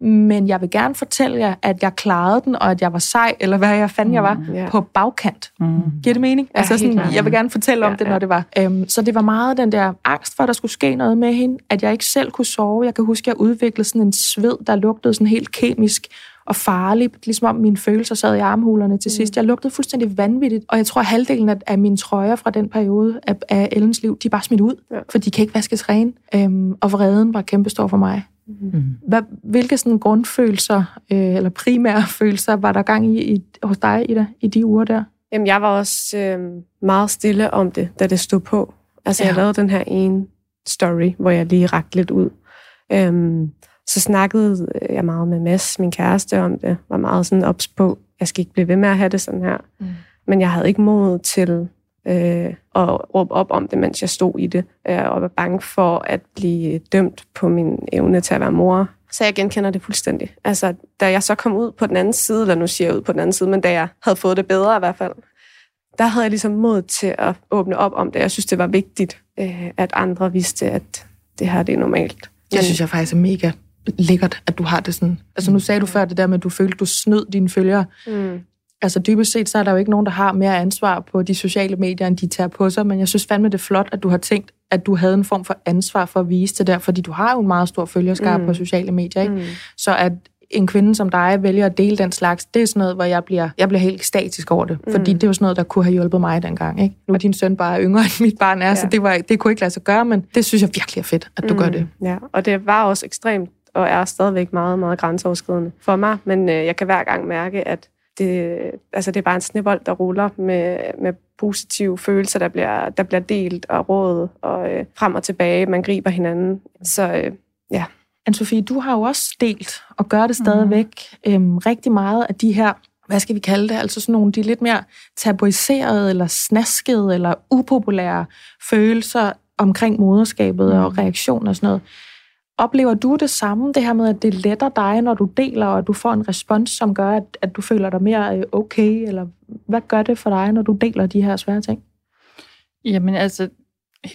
[SPEAKER 2] Men jeg vil gerne fortælle jer, at jeg klarede den, og at jeg var sej, eller hvad jeg fandt, jeg var,
[SPEAKER 3] Ja.
[SPEAKER 2] på bagkant.
[SPEAKER 1] Mm.
[SPEAKER 2] Giver det mening?
[SPEAKER 3] Ja,
[SPEAKER 2] altså sådan, jeg vil gerne fortælle om
[SPEAKER 3] Ja,
[SPEAKER 2] det, når
[SPEAKER 3] ja.
[SPEAKER 2] det var. Øhm, så det var meget den der angst for, at der skulle ske noget med hende, at jeg ikke selv kunne sove. Jeg kan huske, at jeg udviklede sådan en sved, der lugtede sådan helt kemisk og farligt, ligesom om mine følelser sad i armhulerne til sidst. Jeg lugtede fuldstændig vanvittigt, og jeg tror, at halvdelen af, af mine trøjer fra den periode af, af Ellens liv, de er bare smidt ud,
[SPEAKER 3] Ja.
[SPEAKER 2] for de kan ikke vaskes rene. Øhm, og vreden var kæmpestor for mig.
[SPEAKER 4] Mm.
[SPEAKER 2] Hvad, hvilke sådan grundfølelser, øh, eller primære følelser, var der gang i, i hos dig, Ida, i de uger der?
[SPEAKER 3] Jamen, jeg var også øh, meget stille om det, da det stod på. Altså, ja. jeg lavede den her ene story, hvor jeg lige rakte lidt ud. Øhm, så snakkede jeg meget med Mads, min kæreste, om det. Var meget sådan ops på, jeg skal ikke blive ved med at have det sådan her.
[SPEAKER 2] Mm.
[SPEAKER 3] Men jeg havde ikke mod til øh, at råbe op om det, mens jeg stod i det. Øh, og var bange for at blive dømt på min evne til at være mor. Så jeg genkender det fuldstændig. Altså, da jeg så kom ud på den anden side, eller nu siger jeg ud på den anden side, men da jeg havde fået det bedre i hvert fald, der havde jeg ligesom mod til at åbne op om det. Jeg synes, det var vigtigt, øh, at andre vidste, at det her det er normalt.
[SPEAKER 2] Det synes jeg faktisk er mega lækkert, at du har det sådan. Altså nu sagde du før det der med, at du følte, du snød dine følgere.
[SPEAKER 3] Mm.
[SPEAKER 2] Altså dybest set, så er der jo ikke nogen, der har mere ansvar på de sociale medier, end de tager på sig. Men jeg synes fandme, det er flot, at du har tænkt, at du havde en form for ansvar for at vise det der. Fordi du har jo en meget stor følgerskab
[SPEAKER 3] Mm.
[SPEAKER 2] på sociale medier, ikke?
[SPEAKER 3] Mm.
[SPEAKER 2] Så at en kvinde som dig vælger at dele den slags, det er sådan noget, hvor jeg bliver, jeg bliver helt ekstatisk over det. Fordi
[SPEAKER 3] Mm.
[SPEAKER 2] det er jo sådan noget, der kunne have hjulpet mig dengang. Ikke? Nu er din søn bare yngre, end mit barn er, ja. så det, var, det kunne ikke lade sig gøre, men det synes jeg virkelig er fedt, at du mm. gør det.
[SPEAKER 3] Ja, og det var også ekstremt, og er stadigvæk meget, meget grænseoverskridende for mig. Men øh, jeg kan hver gang mærke, at det, altså det er bare en snebold, der ruller med, med positive følelser, der bliver, der bliver delt og råd og øh, frem og tilbage. Man griber hinanden. Så øh, ja.
[SPEAKER 2] Anne-Sophie, du har jo også delt, og gør det stadigvæk, mm. øhm, rigtig meget af de her, hvad skal vi kalde det, altså sådan nogle, de lidt mere tabuiserede, eller snaskede, eller upopulære følelser omkring moderskabet mm. og reaktion og sådan noget. Oplever du det samme, det her med, at det letter dig, når du deler, og du får en respons, som gør, at, at du føler dig mere øh, okay, eller hvad gør det for dig, når du deler de her svære ting?
[SPEAKER 1] Jamen altså,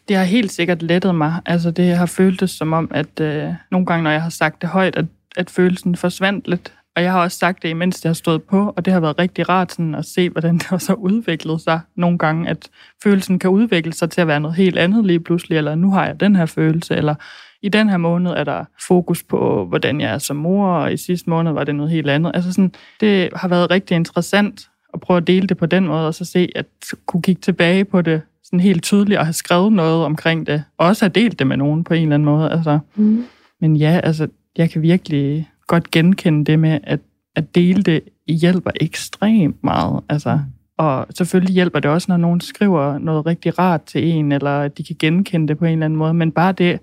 [SPEAKER 1] det har helt sikkert lettet mig. Altså det har føltes som om, at øh, nogle gange, når jeg har sagt det højt, at, at følelsen forsvandt lidt. Og jeg har også sagt det, imens det har stået på, og det har været rigtig rart sådan, at se, hvordan det har så udviklet sig nogle gange, at følelsen kan udvikle sig til at være noget helt andet lige pludselig, eller nu har jeg den her følelse, eller i den her måned er der fokus på, hvordan jeg er som mor, og i sidste måned var det noget helt andet. Altså sådan, det har været rigtig interessant at prøve at dele det på den måde, og så se, at kunne kigge tilbage på det sådan helt tydeligt, og have skrevet noget omkring det, og også have delt det med nogen på en eller anden måde. Altså,
[SPEAKER 2] Mm.
[SPEAKER 1] men ja, altså, jeg kan virkelig godt genkende det med, at, at dele det hjælper ekstremt meget. Altså, og selvfølgelig hjælper det også, når nogen skriver noget rigtig rart til en, eller de kan genkende det på en eller anden måde. Men bare det,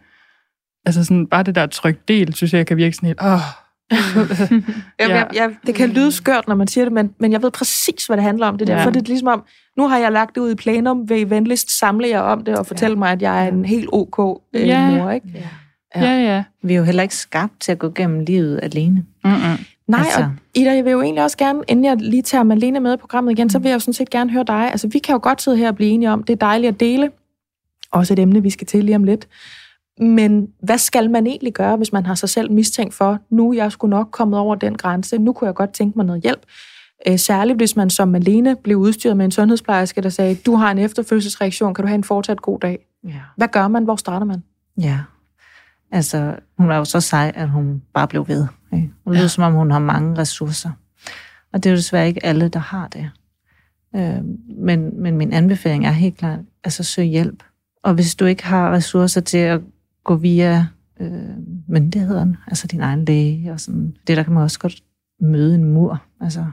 [SPEAKER 1] altså sådan, bare det der tryk del, synes jeg kan virke sådan helt, åh,
[SPEAKER 2] Jeg,
[SPEAKER 1] Ja.
[SPEAKER 2] jeg, jeg, det kan lyde skørt, når man siger det, men, men jeg ved præcis, hvad det handler om. Det der.
[SPEAKER 1] Ja.
[SPEAKER 2] For det er ligesom om, nu har jeg lagt det ud i plenum, vil I venligst samle jer om det og fortælle ja. mig, at jeg er en helt ok øh,
[SPEAKER 1] Ja.
[SPEAKER 2] mor. Ikke?
[SPEAKER 3] Ja.
[SPEAKER 2] Ja.
[SPEAKER 1] ja, ja.
[SPEAKER 4] Vi er jo heller ikke skabt til at gå gennem livet alene.
[SPEAKER 1] Mm-mm.
[SPEAKER 2] Nej,
[SPEAKER 4] Altså.
[SPEAKER 2] og Ida, jeg vil jo egentlig også gerne, inden jeg lige tager Malene med i programmet igen, så vil jeg jo sådan set gerne høre dig. Altså, vi kan jo godt sidde her og blive enige om, det er dejligt at dele. Også et emne, vi skal til lige om lidt. Men hvad skal man egentlig gøre, hvis man har sig selv mistænkt for, nu er jeg skulle nok kommet over den grænse, nu kunne jeg godt tænke mig noget hjælp. Øh, Særligt hvis man som Malene blev udstyret med en sundhedsplejerske, der sagde, du har en efterfødselsreaktion, kan du have en fortsat god dag?
[SPEAKER 4] Ja.
[SPEAKER 2] Hvad gør man? Hvor starter man?
[SPEAKER 4] Ja. Altså, hun var jo så sej, at hun bare blev ved. Ikke? Hun lyder
[SPEAKER 2] Ja.
[SPEAKER 4] som om, hun har mange ressourcer. Og det er jo desværre ikke alle, der har det. Øh, men, men min anbefaling er helt klart, altså søg hjælp. Og hvis du ikke har ressourcer til at gå via øh, myndighederne, altså din egen læge og sådan, det der kan man også godt møde en mur. Altså,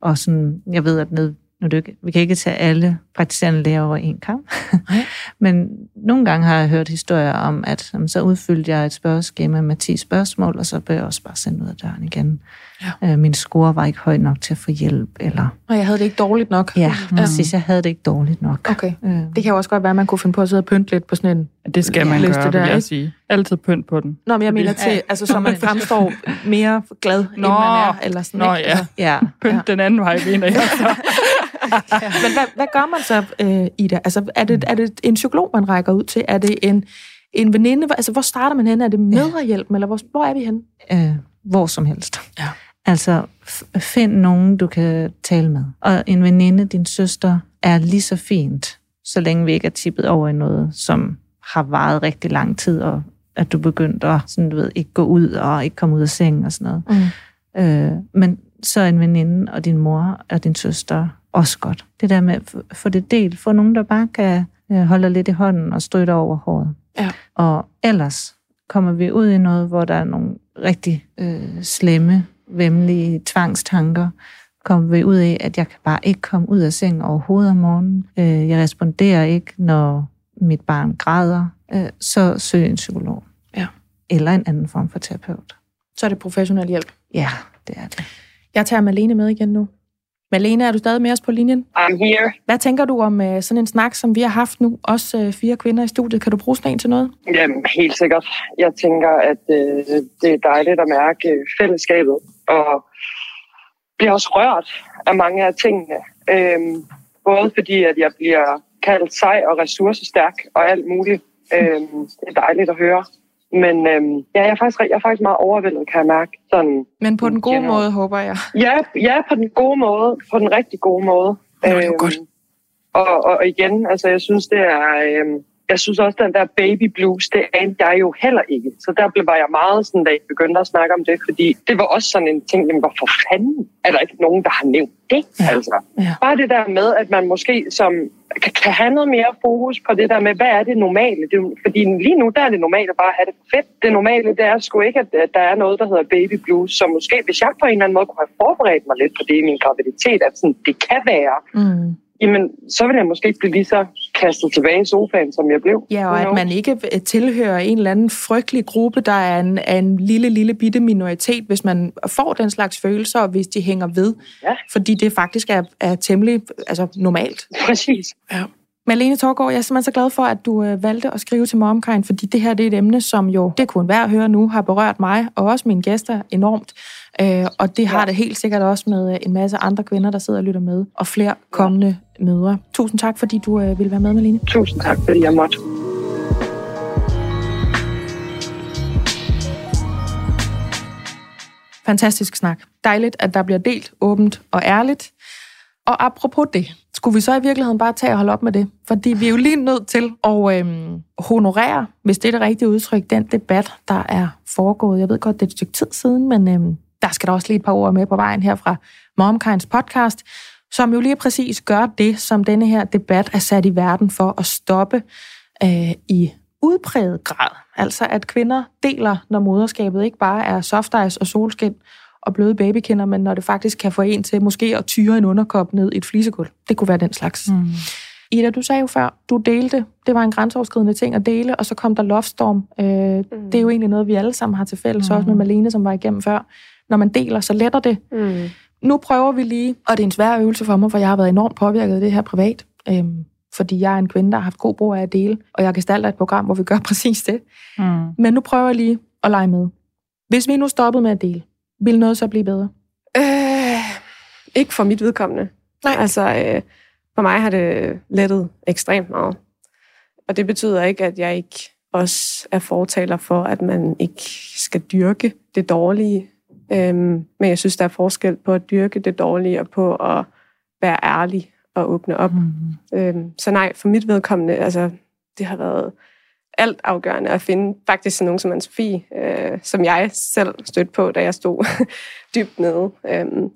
[SPEAKER 4] og sådan, jeg ved, at ned, nu det ikke, vi kan ikke tage alle praktiserende læger over en kamp. Men nogle gange har jeg hørt historier om, at jamen, så udfyldte jeg et spørgeskema med 10 spørgsmål, og så blev jeg også bare sendt ud af døren igen. Ja. Øh, min score var ikke høj nok til at få hjælp. Eller...
[SPEAKER 2] Og jeg havde det ikke dårligt nok.
[SPEAKER 4] Ja, præcis. Jeg havde det ikke dårligt nok.
[SPEAKER 2] Okay. Øh. Det kan jo også godt være, at man kunne finde på at sidde og pynte lidt på sådan en
[SPEAKER 1] Det skal man
[SPEAKER 2] liste
[SPEAKER 1] gøre,
[SPEAKER 2] der,
[SPEAKER 1] vil jeg
[SPEAKER 2] ikke?
[SPEAKER 1] sige. Altid pynt på den.
[SPEAKER 2] Nå, men jeg mener til, altså, så man fremstår mere glad, end
[SPEAKER 1] Nå.
[SPEAKER 2] man er. Eller sådan,
[SPEAKER 1] Nå
[SPEAKER 2] ikke?
[SPEAKER 1] ja,
[SPEAKER 4] Ja,
[SPEAKER 1] pynt
[SPEAKER 2] Ja.
[SPEAKER 1] den anden vej, mener jeg. Så.
[SPEAKER 2] Men hvad, hvad gør man så, øh, Ida? Altså, er det, er det en psykolog, man rækker ud til? Er det en, en veninde? Altså, hvor starter man hen? Er det mødrehjælpen, eller hvor, hvor er vi henne?
[SPEAKER 4] øh, hvor som helst.
[SPEAKER 2] Ja.
[SPEAKER 4] Altså, find nogen, du kan tale med. Og en veninde, din søster, er lige så fint, så længe vi ikke er tippet over i noget, som har varet rigtig lang tid, og at du begyndt at sådan, du ved, ikke gå ud og ikke komme ud af sengen og sådan noget.
[SPEAKER 2] Mm.
[SPEAKER 4] Øh, men så en veninde og din mor og din søster også godt. Det der med at få- det delt. Få nogen, der bare kan øh, holde lidt i hånden og støtte over håret.
[SPEAKER 2] Ja.
[SPEAKER 4] Og ellers kommer vi ud i noget, hvor der er nogle rigtig øh, slemme, vemmelige tvangstanker. Kommer vi ud i, at jeg kan bare ikke komme ud af sengen overhovedet om morgenen. Øh, jeg responderer ikke, når mit barn græder. Øh, så søg en psykolog.
[SPEAKER 2] Ja.
[SPEAKER 4] Eller en anden form for terapeut.
[SPEAKER 2] Så er det professionel hjælp.
[SPEAKER 4] Ja, det er det.
[SPEAKER 2] Jeg tager Malene med igen nu. Malene, er du stadig med os på linjen?
[SPEAKER 5] I'm here.
[SPEAKER 2] Hvad tænker du om øh, sådan en snak, som vi har haft nu? Også øh, fire kvinder i studiet. Kan du bruge sådan en til noget?
[SPEAKER 5] Jamen, helt sikkert. Jeg tænker, at øh, det er dejligt at mærke fællesskabet, og bliver også rørt af mange af tingene. Øhm, både fordi, at jeg bliver kaldt sej og ressourcestærk og alt muligt. Øhm, det er dejligt at høre. Men øhm, ja, jeg er, faktisk, jeg er faktisk meget overvældet, kan jeg mærke. Sådan,
[SPEAKER 2] Men på den gode
[SPEAKER 5] Generelt.
[SPEAKER 2] måde, håber jeg.
[SPEAKER 5] Ja, ja, på den gode måde. På den rigtig gode måde.
[SPEAKER 2] Nå, det er jo
[SPEAKER 5] Øhm,
[SPEAKER 2] godt.
[SPEAKER 5] Og, og, og igen, altså jeg synes, det er... Øhm, jeg synes også, den der baby blues, det anede jeg jo heller ikke. Så der blev jeg meget sådan, da jeg begyndte at snakke om det, fordi det var også sådan en ting, jamen, hvorfor fanden er der ikke nogen, der har nævnt det?
[SPEAKER 2] Ja.
[SPEAKER 5] Altså.
[SPEAKER 2] Ja.
[SPEAKER 5] Bare det der med, at man måske som, kan, kan have noget mere fokus på det der med, hvad er det normale? Det, fordi lige nu, der er det normale bare at have det fedt. Det normale, det er sgu ikke, at, at der er noget, der hedder baby blues, så måske, hvis jeg på en eller anden måde kunne have forberedt mig lidt på det i min graviditet, at sådan, det kan være,
[SPEAKER 2] Mm.
[SPEAKER 5] Jamen, så vil jeg måske ikke blive lige så kastet tilbage i sofaen, som jeg blev.
[SPEAKER 2] Ja, og at man ikke øh, tilhører en eller anden frygtelig gruppe, der er en, er en lille, lille bitte minoritet, hvis man får den slags følelser, og hvis de hænger ved.
[SPEAKER 5] Ja.
[SPEAKER 2] Fordi det faktisk er, er temmelig altså, normalt.
[SPEAKER 5] Præcis.
[SPEAKER 2] Malene Torgård, jeg er simpelthen så glad for, at du øh, valgte at skrive til Momkind, fordi det her det er et emne, som jo, det kunne hver høre nu, har berørt mig og også mine gæster enormt. Øh, og det har det helt sikkert også med øh, en masse andre kvinder, der sidder og lytter med, og flere kommende mødre. Tusind tak, fordi du øh, ville være med, Malene.
[SPEAKER 5] Tusind tak, fordi jeg måtte.
[SPEAKER 2] Fantastisk snak. Dejligt, at der bliver delt åbent og ærligt. Og apropos det, skulle vi så i virkeligheden bare tage og holde op med det? Fordi vi er jo lige nødt til at øhm, honorere, hvis det er det rigtige udtryk, den debat, der er foregået. Jeg ved godt, det er et stykke tid siden, men øhm, der skal der også lige et par ord med på vejen her fra Momkinds podcast, som jo lige præcis gør det, som denne her debat er sat i verden for at stoppe øh, i udpræget grad. Altså at kvinder deler, når moderskabet ikke bare er soft ice og solskin og bløde babykinder, men når det faktisk kan få en til måske at tyre en underkop ned i et flisegulv. Det kunne være den slags. Mm. Ida, du sagde jo før, du delte. Det var en grænseoverskridende ting at dele, og så kom der Loftstorm. Øh, mm. Det er jo egentlig noget, vi alle sammen har til fælles, mm. også med Malene, som var igennem før. Når man deler, så letter det.
[SPEAKER 3] Mm.
[SPEAKER 2] Nu prøver vi lige, og det er en svær øvelse for mig, for jeg har været enormt påvirket af det her privat. Øhm, fordi jeg er en kvinde, der har haft god brug af at dele, og jeg gestalter et program, hvor vi gør præcis det.
[SPEAKER 1] Mm.
[SPEAKER 2] Men nu prøver jeg lige at lege med. Hvis vi nu stoppede med at dele, ville noget så blive bedre?
[SPEAKER 3] Øh, ikke for mit vedkommende.
[SPEAKER 2] Nej.
[SPEAKER 3] Altså, øh, for mig har det lettet ekstremt meget. Og det betyder ikke, at jeg ikke også er fortaler for, at man ikke skal dyrke det dårlige. Øhm, men jeg synes, der er forskel på at dyrke det dårlige og på at være ærlig og åbne op.
[SPEAKER 4] Mm.
[SPEAKER 3] Øhm, så nej, for mit vedkommende, altså, det har været alt afgørende at finde faktisk sådan nogen som Anne-Sophie, øh, som jeg selv stødte på, da jeg stod dybt nede. Øhm,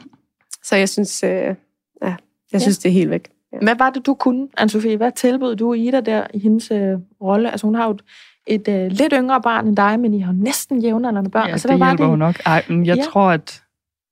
[SPEAKER 3] så jeg synes, øh, ja, jeg synes det er helt væk. Ja.
[SPEAKER 2] Hvad var det, du kunne, Anne-Sophie? Hvad tilbød du Ida der i hendes øh, rolle? Altså hun har jo et, et øh, lidt yngre barn end dig, men I har jo næsten jævnaldrende børn.
[SPEAKER 1] Ja,
[SPEAKER 2] altså,
[SPEAKER 1] det
[SPEAKER 2] hvad var
[SPEAKER 1] hjælper
[SPEAKER 2] det?
[SPEAKER 1] jo nok. Ej, men jeg
[SPEAKER 2] Ja.
[SPEAKER 1] tror, at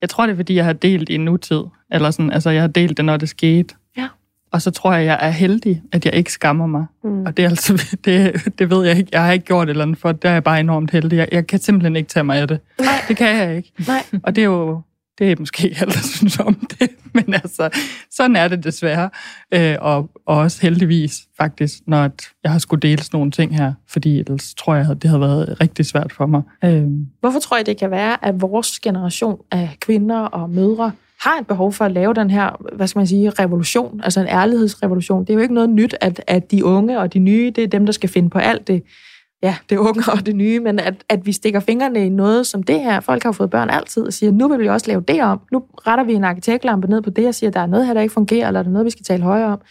[SPEAKER 1] jeg tror, det er, fordi jeg har delt i nutid. Eller sådan, altså, jeg har delt det, når det skete.
[SPEAKER 2] Ja.
[SPEAKER 1] Og så tror jeg, jeg er heldig, at jeg ikke skammer mig.
[SPEAKER 3] Mm.
[SPEAKER 1] Og det, er altså, det, det ved jeg ikke. Jeg har ikke gjort et eller andet for, det er jeg bare enormt heldig. Jeg, jeg kan simpelthen ikke tage mig af det.
[SPEAKER 2] Nej.
[SPEAKER 1] Det kan jeg ikke.
[SPEAKER 2] Nej.
[SPEAKER 1] Og det er jo det er måske ikke alt, der synes om det. Men altså, sådan er det desværre. Øh, og, og også heldigvis faktisk, når jeg har skulle dele sådan nogle ting her. Fordi ellers tror jeg, at det havde været rigtig svært for mig. Øh,
[SPEAKER 2] Hvorfor tror jeg, det kan være, at vores generation af kvinder og mødre har et behov for at lave den her, hvad skal man sige, revolution, altså en ærlighedsrevolution. Det er jo ikke noget nyt, at, at de unge og de nye, det er dem, der skal finde på alt det, ja, det unge og det nye, men at, at vi stikker fingrene i noget som det her. Folk har fået børn altid og siger, nu vil vi også lave det om. Nu retter vi en arkitektlampe ned på det og siger, der er noget her, der ikke fungerer, eller der er noget, vi skal tale højere om.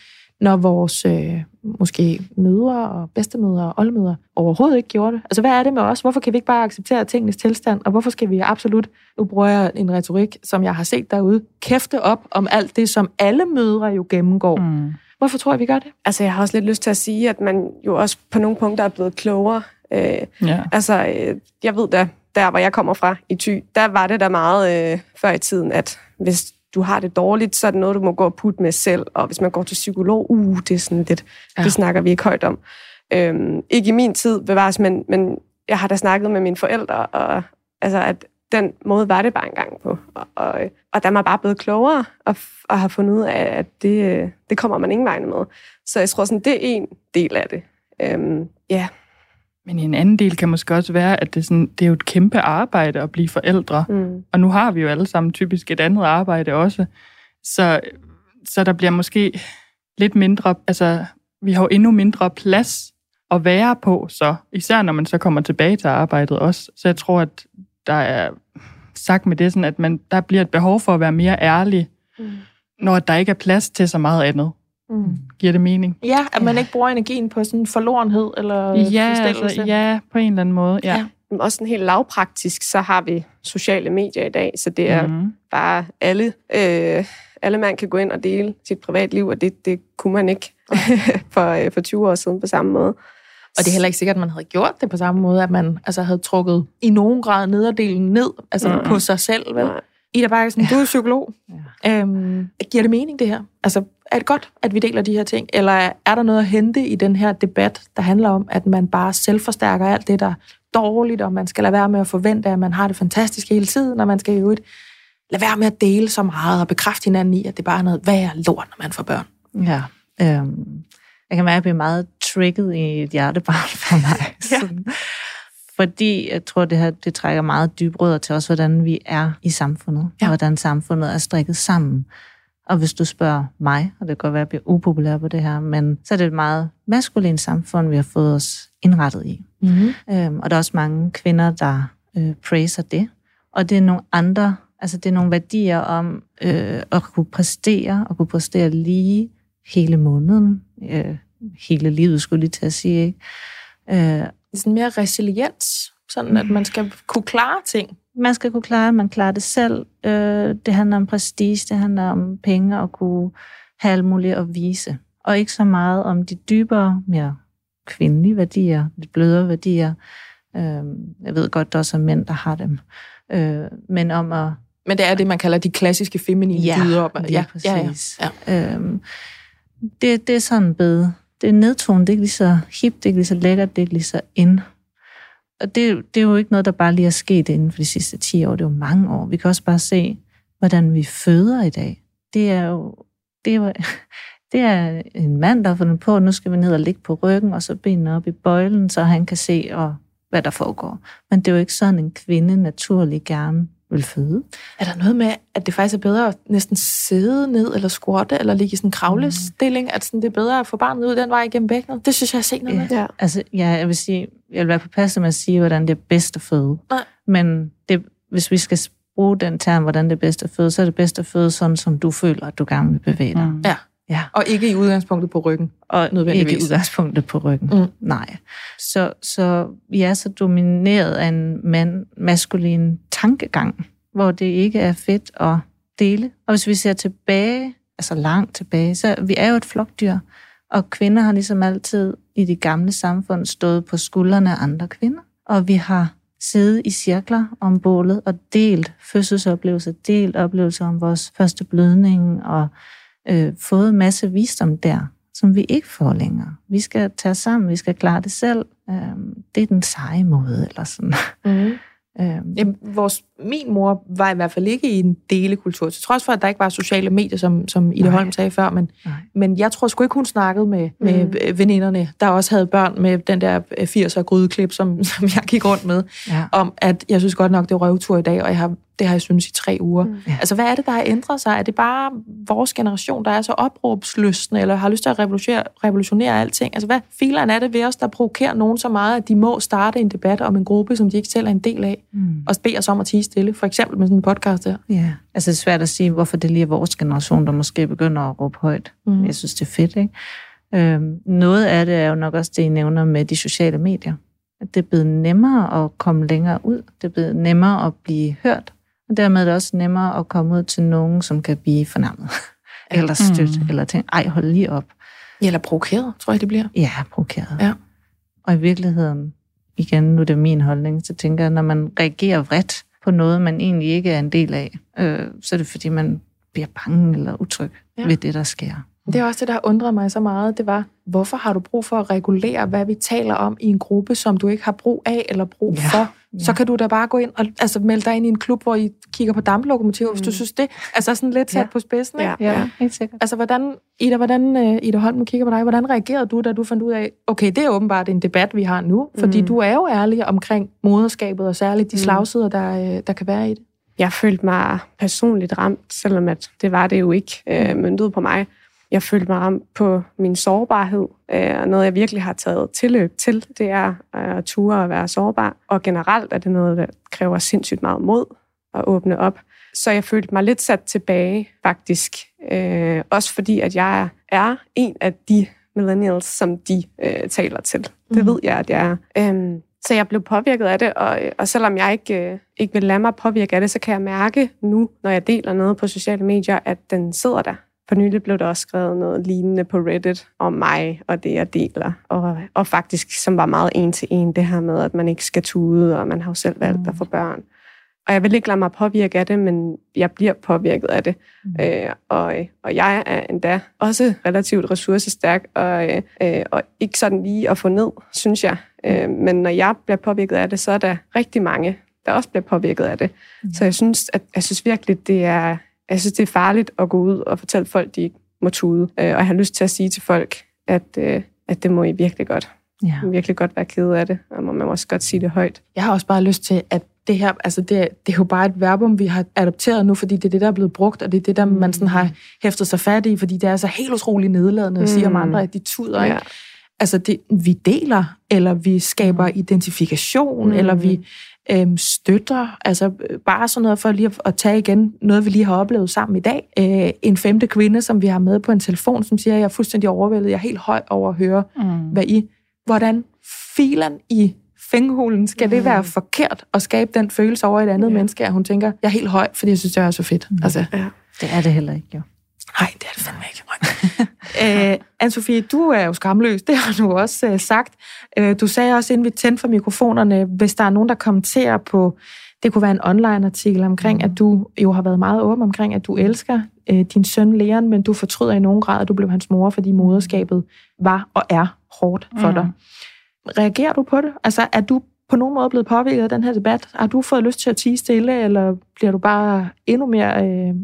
[SPEAKER 2] Når vores øh, måske mødre og bedstemødre og oldemødre overhovedet ikke gjorde det. Altså, hvad er det med os? Hvorfor kan vi ikke bare acceptere tingenes tilstand? Og hvorfor skal vi absolut, nu bruger jeg en retorik, som jeg har set derude, kæfte op om alt det, som alle mødre jo gennemgår.
[SPEAKER 1] mm.
[SPEAKER 2] Hvorfor tror jeg, vi gør det?
[SPEAKER 3] Altså, jeg har også lidt lyst til at sige, at man jo også på nogle punkter er blevet klogere. Øh,
[SPEAKER 1] Ja.
[SPEAKER 3] altså, øh, jeg ved da, der hvor jeg kommer fra i Thy, der var det der meget øh, før i tiden, at hvis du har det dårligt, så er det noget, du må gå og putte med selv. Og hvis man går til psykolog, uh, det er sådan lidt,
[SPEAKER 2] Ja.
[SPEAKER 3] det snakker vi ikke højt om. Øhm, ikke i min tid bevares, men, men jeg har da snakket med mine forældre, og altså, at den måde var det bare engang på. Og, og, og der er man bare blevet klogere, og, og har fundet ud af, at det, øh, det kommer man ingen vegne med. Så jeg tror sådan, det er en del af det. Øhm, ja,
[SPEAKER 1] Men en anden del kan måske også være, at det, er sådan, det er jo et kæmpe arbejde at blive forældre.
[SPEAKER 3] mm.
[SPEAKER 1] Og nu har vi jo alle sammen typisk et andet arbejde også. Så, så der bliver måske lidt mindre, altså vi har jo endnu mindre plads at være på, så især når man så kommer tilbage til arbejdet også. Så jeg tror, at der er sagt med det sådan, at man, der bliver et behov for at være mere ærlig,
[SPEAKER 3] Mm.
[SPEAKER 1] når der ikke er plads til så meget andet.
[SPEAKER 2] Mm.
[SPEAKER 1] Giver det mening?
[SPEAKER 2] Ja, at man ikke bruger energien på sådan forlorenhed eller
[SPEAKER 1] Ja, altså, ja, på en eller anden måde. Ja.
[SPEAKER 2] Ja.
[SPEAKER 3] Men også sådan helt lavpraktisk, så har vi sociale medier i dag, så det er mm.
[SPEAKER 1] Mm.
[SPEAKER 3] bare alle, øh, alle man kan gå ind og dele sit privatliv, og det, det kunne man ikke for, øh, for 20 år siden på samme måde.
[SPEAKER 2] Og det er heller ikke sikkert, at man havde gjort det på samme måde, at man altså, havde trukket i nogen grad nederdelen ned altså
[SPEAKER 1] Mm.
[SPEAKER 2] mm. på sig selv. Vel?
[SPEAKER 3] Nej.
[SPEAKER 2] Ida Bakkersen, du er psykolog.
[SPEAKER 4] Ja.
[SPEAKER 2] Øhm, giver det mening, det her? Altså, er det godt, at vi deler de her ting? Eller er der noget at hente i den her debat, der handler om, at man bare selvforstærker alt det, der er dårligt, og man skal lade være med at forvente, at man har det fantastisk hele tiden, og man skal jo ikke lade være med at dele så meget og bekræfte hinanden i, at det bare er noget værre lort, når man får børn.
[SPEAKER 4] Ja. Øhm, jeg kan mærke, at jeg bliver meget trigget i et hjertebarn for mig.
[SPEAKER 2] Ja.
[SPEAKER 4] Sådan. Fordi jeg tror, det her det trækker meget dybe rødder til os, hvordan vi er i samfundet,
[SPEAKER 2] Ja.
[SPEAKER 4] og hvordan samfundet er strikket sammen. Og hvis du spørger mig, og det kan godt være, at jeg bliver upopulær på det her, men så er det et meget maskulint samfund, vi har fået os indrettet i.
[SPEAKER 2] Mm-hmm.
[SPEAKER 4] Øhm, og der er også mange kvinder, der øh, praiser det. Og det er nogle andre, altså det er nogle værdier om øh, at kunne præstere, og kunne præstere lige hele måneden, øh, hele livet, skulle lige til at sige, ikke? Øh,
[SPEAKER 2] Det er sådan mere resiliens, sådan at man skal kunne klare ting.
[SPEAKER 4] Man skal kunne klare, man klarer det selv. Øh, det handler om prestige, det handler om penge og kunne have alt muligt at vise. Og ikke så meget om de dybere, mere kvindelige værdier, lidt blødere værdier. Øh, jeg ved godt, der også er mænd, der har dem. Øh, men om at...
[SPEAKER 2] Men det er det, man kalder de klassiske feminine dyder. op. ja, ja, ja.
[SPEAKER 4] præcis. Ja. Øhm, det, det er sådan blevet... Det er nedtonet, det er ikke lige så hip, det er ikke lige så lækkert, det er ikke lige så ind. Og det, det er jo ikke noget, der bare lige er sket inden for de sidste 10 år. Det er jo mange år. Vi kan også bare se, hvordan vi føder i dag. Det er jo... Det er, jo, det er en mand, der har fundet på, at nu skal vi ned og ligge på ryggen, og så benene op i bøjlen, så han kan se, og, hvad der foregår. Men det er jo ikke sådan, en kvinde naturlig gerne vil føde.
[SPEAKER 2] Er der noget med, at det faktisk er bedre at næsten sidde ned, eller squatte, eller ligge i sådan en kravlestilling, at sådan, det er bedre at få barnet ud den vej igennem bækkenet? Det synes jeg, jeg har set noget med.
[SPEAKER 3] Ja.
[SPEAKER 4] Altså, ja, jeg vil sige, jeg vil være påpasselig med at sige, hvordan det er bedst at føde.
[SPEAKER 2] Nej.
[SPEAKER 4] Men det, hvis vi skal bruge den term, hvordan det er bedst at føde, så er det bedst at føde sådan, som du føler, at du gerne vil bevæge dig.
[SPEAKER 1] Mm.
[SPEAKER 2] Ja.
[SPEAKER 4] Ja.
[SPEAKER 2] Og ikke i udgangspunktet på ryggen.
[SPEAKER 4] Og
[SPEAKER 2] Nødvendigvis.
[SPEAKER 4] ikke i udgangspunktet på ryggen.
[SPEAKER 2] Mm.
[SPEAKER 4] Nej. Så, så vi er så domineret af en mand, maskulin tankegang, hvor det ikke er fedt at dele. Og hvis vi ser tilbage, altså langt tilbage, så vi er jo et flokdyr, og kvinder har ligesom altid i de gamle samfund stået på skuldrene af andre kvinder. Og vi har siddet i cirkler om bålet og delt fødselsoplevelser, delt oplevelser om vores første blødning og øh, fået en masse visdom der, som vi ikke får længere. Vi skal tage sammen, vi skal klare det selv. Øh, det er den seje måde, eller sådan.
[SPEAKER 2] Mm.
[SPEAKER 4] Øh,
[SPEAKER 2] Jamen, vores, min mor var i hvert fald ikke i en delekultur, til trods for, at der ikke var sociale medier, som, som Ida
[SPEAKER 4] Nej.
[SPEAKER 2] Holm sagde før, men,
[SPEAKER 4] Nej.
[SPEAKER 2] men jeg tror sgu ikke, hun snakkede med, med
[SPEAKER 3] Mm.
[SPEAKER 2] veninderne, der også havde børn med den der 80'er grydeklip, som, som jeg gik rundt med,
[SPEAKER 4] ja.
[SPEAKER 2] om at jeg synes godt nok, det er røvtur i dag, og jeg har, det har jeg synes i tre uger.
[SPEAKER 3] Mm.
[SPEAKER 4] Ja.
[SPEAKER 2] Altså, hvad er det, der har ændret sig? Er det bare vores generation, der er så opråbslystende, eller har lyst til at revolutionere, revolutionere alting? Altså, hvad fileren er det ved os, der provokerer nogen så meget, at de må starte en debat om en gruppe, som de ikke selv er en del af,
[SPEAKER 4] Mm.
[SPEAKER 2] og bede os om at tige stille? For eksempel med sådan en podcast her.
[SPEAKER 4] Ja, altså det er svært at sige, hvorfor det lige er vores generation, der måske begynder at råbe højt.
[SPEAKER 2] Mm.
[SPEAKER 4] Jeg synes, det er fedt, ikke? Øhm, noget af det er jo nok også det, I nævner med de sociale medier. At det er blevet nemmere at komme længere ud. Det er blevet nemmere at blive hørt. Og dermed er det også nemmere at komme ud til nogen, som kan blive fornærmet. eller støtte,
[SPEAKER 1] Mm.
[SPEAKER 4] eller tænke, ej, hold lige op.
[SPEAKER 2] Eller provokeret, tror jeg, det bliver.
[SPEAKER 4] Ja, provokeret.
[SPEAKER 2] Ja.
[SPEAKER 4] Og i virkeligheden, igen, nu er det min holdning, så tænker jeg, når man reagerer vredt på noget, man egentlig ikke er en del af, øh, så er det fordi, man bliver bange eller utryg
[SPEAKER 2] ja.
[SPEAKER 4] ved det, der sker.
[SPEAKER 2] Det er også det, der undrede mig så meget. Det var, hvorfor har du brug for at regulere, hvad vi taler om i en gruppe, som du ikke har brug af eller brug
[SPEAKER 4] Ja.
[SPEAKER 2] for? Så kan du da bare gå ind og altså, melde dig ind i en klub, hvor I kigger på damplokomotiver, mm. hvis du synes det. Altså sådan lidt sat
[SPEAKER 4] Ja.
[SPEAKER 2] på spidsen, ikke?
[SPEAKER 3] Ja.
[SPEAKER 4] Ja, helt sikkert.
[SPEAKER 2] Altså, hvordan, Ida, hvordan, uh, Ida Holm, kigger på dig, hvordan reagerede du, da du fandt ud af, okay, det er åbenbart en debat, vi har nu, fordi
[SPEAKER 3] Mm.
[SPEAKER 2] du er jo ærlig omkring moderskabet, og særligt de
[SPEAKER 3] Mm.
[SPEAKER 2] slagsider, der, øh, der kan være i det.
[SPEAKER 3] Jeg følte mig personligt ramt, selvom at det var det jo ikke øh, myndet på mig. Jeg følte mig ramt på min sårbarhed, øh, og noget jeg virkelig har taget tilløb til, det er øh, at ture og være sårbar. Og generelt er det noget, der kræver sindssygt meget mod at åbne op. Så jeg følte mig lidt sat tilbage, faktisk. Øh, også fordi, at jeg er en af de millennials, som de øh, taler til. Det
[SPEAKER 2] Mm.
[SPEAKER 3] ved jeg, at jeg er. Øhm, så jeg blev påvirket af det, og, og selvom jeg ikke, øh, ikke vil lade mig påvirke af det, så kan jeg mærke nu, når jeg deler noget på sociale medier, at den sidder der. For nylig blev der også skrevet noget lignende på Reddit om mig og det, jeg deler. Og, og faktisk, som var meget en til en, det her med, at man ikke skal tude, og man har jo selv valgt at få børn. Og jeg vil ikke lade mig påvirke af det, men jeg bliver påvirket af det. Mm. Øh, og, og jeg er endda også relativt ressourcestærk, og, øh, og ikke sådan lige at få ned, synes jeg. Øh, men når jeg bliver påvirket af det, så er der rigtig mange, der også bliver påvirket af det. Mm. Så jeg synes, at, jeg synes virkelig, det er, jeg synes, det er farligt at gå ud og fortælle folk, de ikke må tude. Øh, og jeg har lyst til at sige til folk, at, øh, at det må I virkelig godt.
[SPEAKER 4] Ja.
[SPEAKER 3] Må virkelig godt være ked af det, og man må også godt sige det højt.
[SPEAKER 2] Jeg har også bare lyst til, at det her, altså det, det er jo bare et verbum, vi har adopteret nu, fordi det er det, der er blevet brugt, og det er det, der
[SPEAKER 3] Mm.
[SPEAKER 2] man sådan har hæftet sig fat i, fordi det er så helt utroligt nedladende at sige om
[SPEAKER 3] Mm.
[SPEAKER 2] andre, at de tuder, ikke?
[SPEAKER 3] Ja.
[SPEAKER 2] Altså, det, vi deler, eller vi skaber identifikation,
[SPEAKER 3] Mm.
[SPEAKER 2] eller vi øhm, støtter, altså øh, bare sådan noget for lige at, at tage igen noget, vi lige har oplevet sammen i dag. Øh, en femte kvinde, som vi har med på en telefon, som siger, at jeg er fuldstændig overvældet, jeg er helt høj over at høre,
[SPEAKER 1] Mm.
[SPEAKER 2] hvad I, hvordan filen i fænghulen skal det være forkert at skabe den følelse over et andet
[SPEAKER 3] Ja.
[SPEAKER 2] menneske, at hun tænker, jeg er helt høj, fordi jeg synes, det er så fedt. Altså,
[SPEAKER 4] Det er det heller ikke, jo.
[SPEAKER 2] Nej, det er det fandme ikke. øh, Anne-Sophie, du er jo skamløs, det har du også øh, sagt. Øh, du sagde også, inden vi tændte for mikrofonerne, hvis der er nogen, der kommenterer på, det kunne være en online-artikel omkring, mm. at du jo har været meget åben omkring, at du elsker øh, din søn Leon, men du fortryder i nogen grad, at du blev hans mor, fordi moderskabet var og er hårdt for
[SPEAKER 1] Mm.
[SPEAKER 2] dig. Reagerer du på det? Altså, er du på nogen måde blevet påvirket af den her debat? Har du fået lyst til at tige stille, eller bliver du bare endnu mere øh,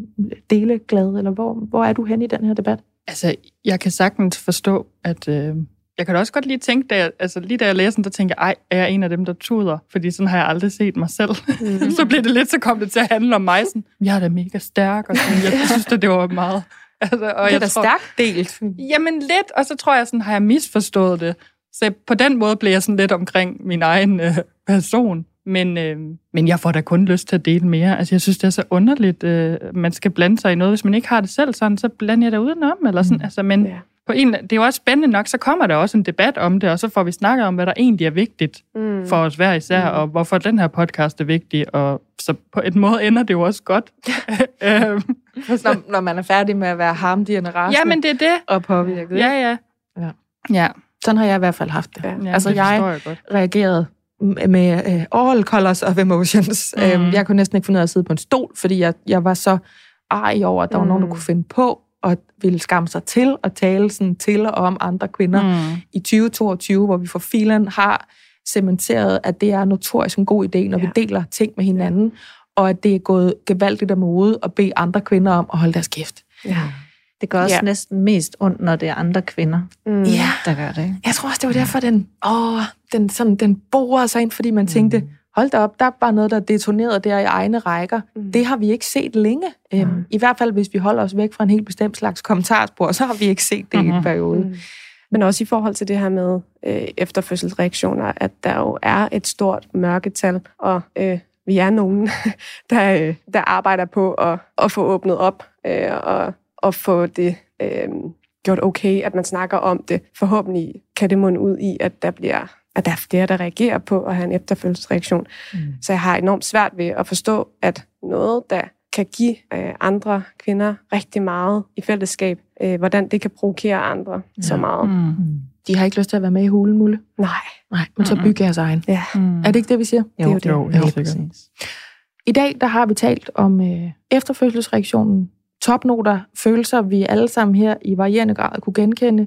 [SPEAKER 2] deleglad, eller hvor, hvor er du hen i den her debat?
[SPEAKER 1] Altså, jeg kan sagtens forstå, at... Øh, jeg kan da også godt lige tænke, da jeg, altså lige da jeg læser den, der tænker jeg, ej, er jeg en af dem, der tuder? Fordi sådan har jeg aldrig set mig selv. Mm. så blev det lidt, så kom det til at handle om mig. Sådan, jeg er da mega stærk, og sådan, jeg synes, at det var meget... Altså, og
[SPEAKER 2] det er
[SPEAKER 1] jeg
[SPEAKER 2] da
[SPEAKER 1] tror,
[SPEAKER 2] stærkt delt.
[SPEAKER 1] Jamen lidt, og så tror jeg sådan, har jeg misforstået det. Så på den måde blev jeg sådan lidt omkring min egen øh, person. Men, øh, men jeg får da kun lyst til at dele mere. Altså jeg synes, det er så underligt, øh, man skal blande sig i noget. Hvis man ikke har det selv sådan, så blander jeg det udenom. Eller sådan. Mm. Altså, men
[SPEAKER 3] Ja.
[SPEAKER 1] på en, det er jo også spændende nok, så kommer der også en debat om det, og så får vi snakket om, hvad der egentlig er vigtigt
[SPEAKER 3] Mm.
[SPEAKER 1] for os hver især,
[SPEAKER 3] Mm.
[SPEAKER 1] og hvorfor den her podcast er vigtig. Og så på en måde ender det jo også godt. Øhm,
[SPEAKER 2] Når, når man er færdig med at være harmdirrende rasende
[SPEAKER 1] ja, men det er det.
[SPEAKER 2] og påvirket.
[SPEAKER 1] Ja, ja.
[SPEAKER 2] Ja.
[SPEAKER 1] Ja,
[SPEAKER 2] Sådan har jeg i hvert fald haft det.
[SPEAKER 3] Ja.
[SPEAKER 2] Altså,
[SPEAKER 1] det
[SPEAKER 2] jeg-
[SPEAKER 1] jeg godt.
[SPEAKER 2] m- med øh, all colors of emotions. Mm. Øhm, jeg kunne næsten ikke finde ud af at sidde på en stol, fordi jeg, jeg var så arg over, at der mm. var nogen, der
[SPEAKER 3] Mhm.
[SPEAKER 2] kunne finde på at ville skamme sig til at tale sådan til og om andre kvinder
[SPEAKER 1] Mm.
[SPEAKER 2] i 2022, hvor vi for filen har cementeret, at det er notorisk en god idé, når. Ja. vi deler ting med hinanden, og at det er gået gevaldigt af mode at bede andre kvinder om at holde deres kæft.
[SPEAKER 3] Ja.
[SPEAKER 4] Det gør også
[SPEAKER 2] Ja.
[SPEAKER 4] næsten mest ondt, når det er andre kvinder,
[SPEAKER 3] Mm.
[SPEAKER 2] Ja,
[SPEAKER 4] der gør det. Ikke?
[SPEAKER 2] jeg tror også, det var derfor, den, åh, den, sådan, den borede sig ind, fordi man tænkte, hold da op, der er bare noget, der er detoneret der i egne rækker.
[SPEAKER 3] Mm.
[SPEAKER 2] Det har vi ikke set længe. Øhm, I hvert fald, hvis vi holder os væk fra en helt bestemt slags kommentarspor, så har vi ikke set det i en
[SPEAKER 1] Mhm.
[SPEAKER 2] periode.
[SPEAKER 3] Mm. Men også i forhold til det her med øh, efterfødselsreaktioner, at der jo er et stort mørketal, og øh, vi er nogen, der, øh, der arbejder på at, at få åbnet op øh, og, og få det øh, gjort okay, at man snakker om det. Forhåbentlig kan det munde ud i, at der bliver at der er flere, der reagerer på at have en efterfølgelsesreaktion. Mm. Så jeg har enormt svært ved at forstå, at noget, der kan give øh, andre kvinder rigtig meget i fællesskab, øh, hvordan det kan provokere andre ja. så meget. Mm.
[SPEAKER 1] Mm.
[SPEAKER 2] De har ikke lyst til at være med i hulen, Mulle.
[SPEAKER 3] Nej.
[SPEAKER 2] Nej, men så bygge jeres egen.
[SPEAKER 3] Ja.
[SPEAKER 1] Mm.
[SPEAKER 2] Er det ikke det, vi siger?
[SPEAKER 3] Det er jo det.
[SPEAKER 1] Jo, helt sikkert.
[SPEAKER 4] præcis.
[SPEAKER 2] I dag der har vi talt om øh, efterfødselsreaktionen, topnoter, følelser, vi alle sammen her i varierende grad kunne genkende.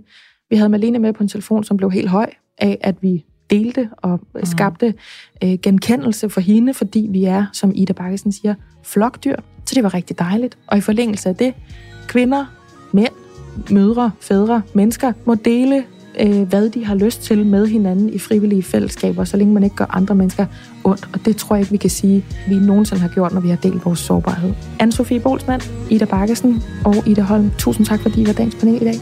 [SPEAKER 2] Vi havde Malene med på en telefon, som blev helt høj af, at vi delte og mm. skabte øh, genkendelse for hende, fordi vi er, som Ida Bakkesen siger, flokdyr. Så det var rigtig dejligt. Og i forlængelse af det, kvinder, mænd, mødre, fædre, mennesker må dele, øh, hvad de har lyst til med hinanden i frivillige fællesskaber, så længe man ikke gør andre mennesker ondt. Og det tror jeg ikke, vi kan sige, vi nogensinde har gjort, når vi har delt vores sårbarhed. Anne-Sophie Bolsmann, Ida Bakkesen og Ida Holm, tusind tak, fordi I var dagens panel i dag.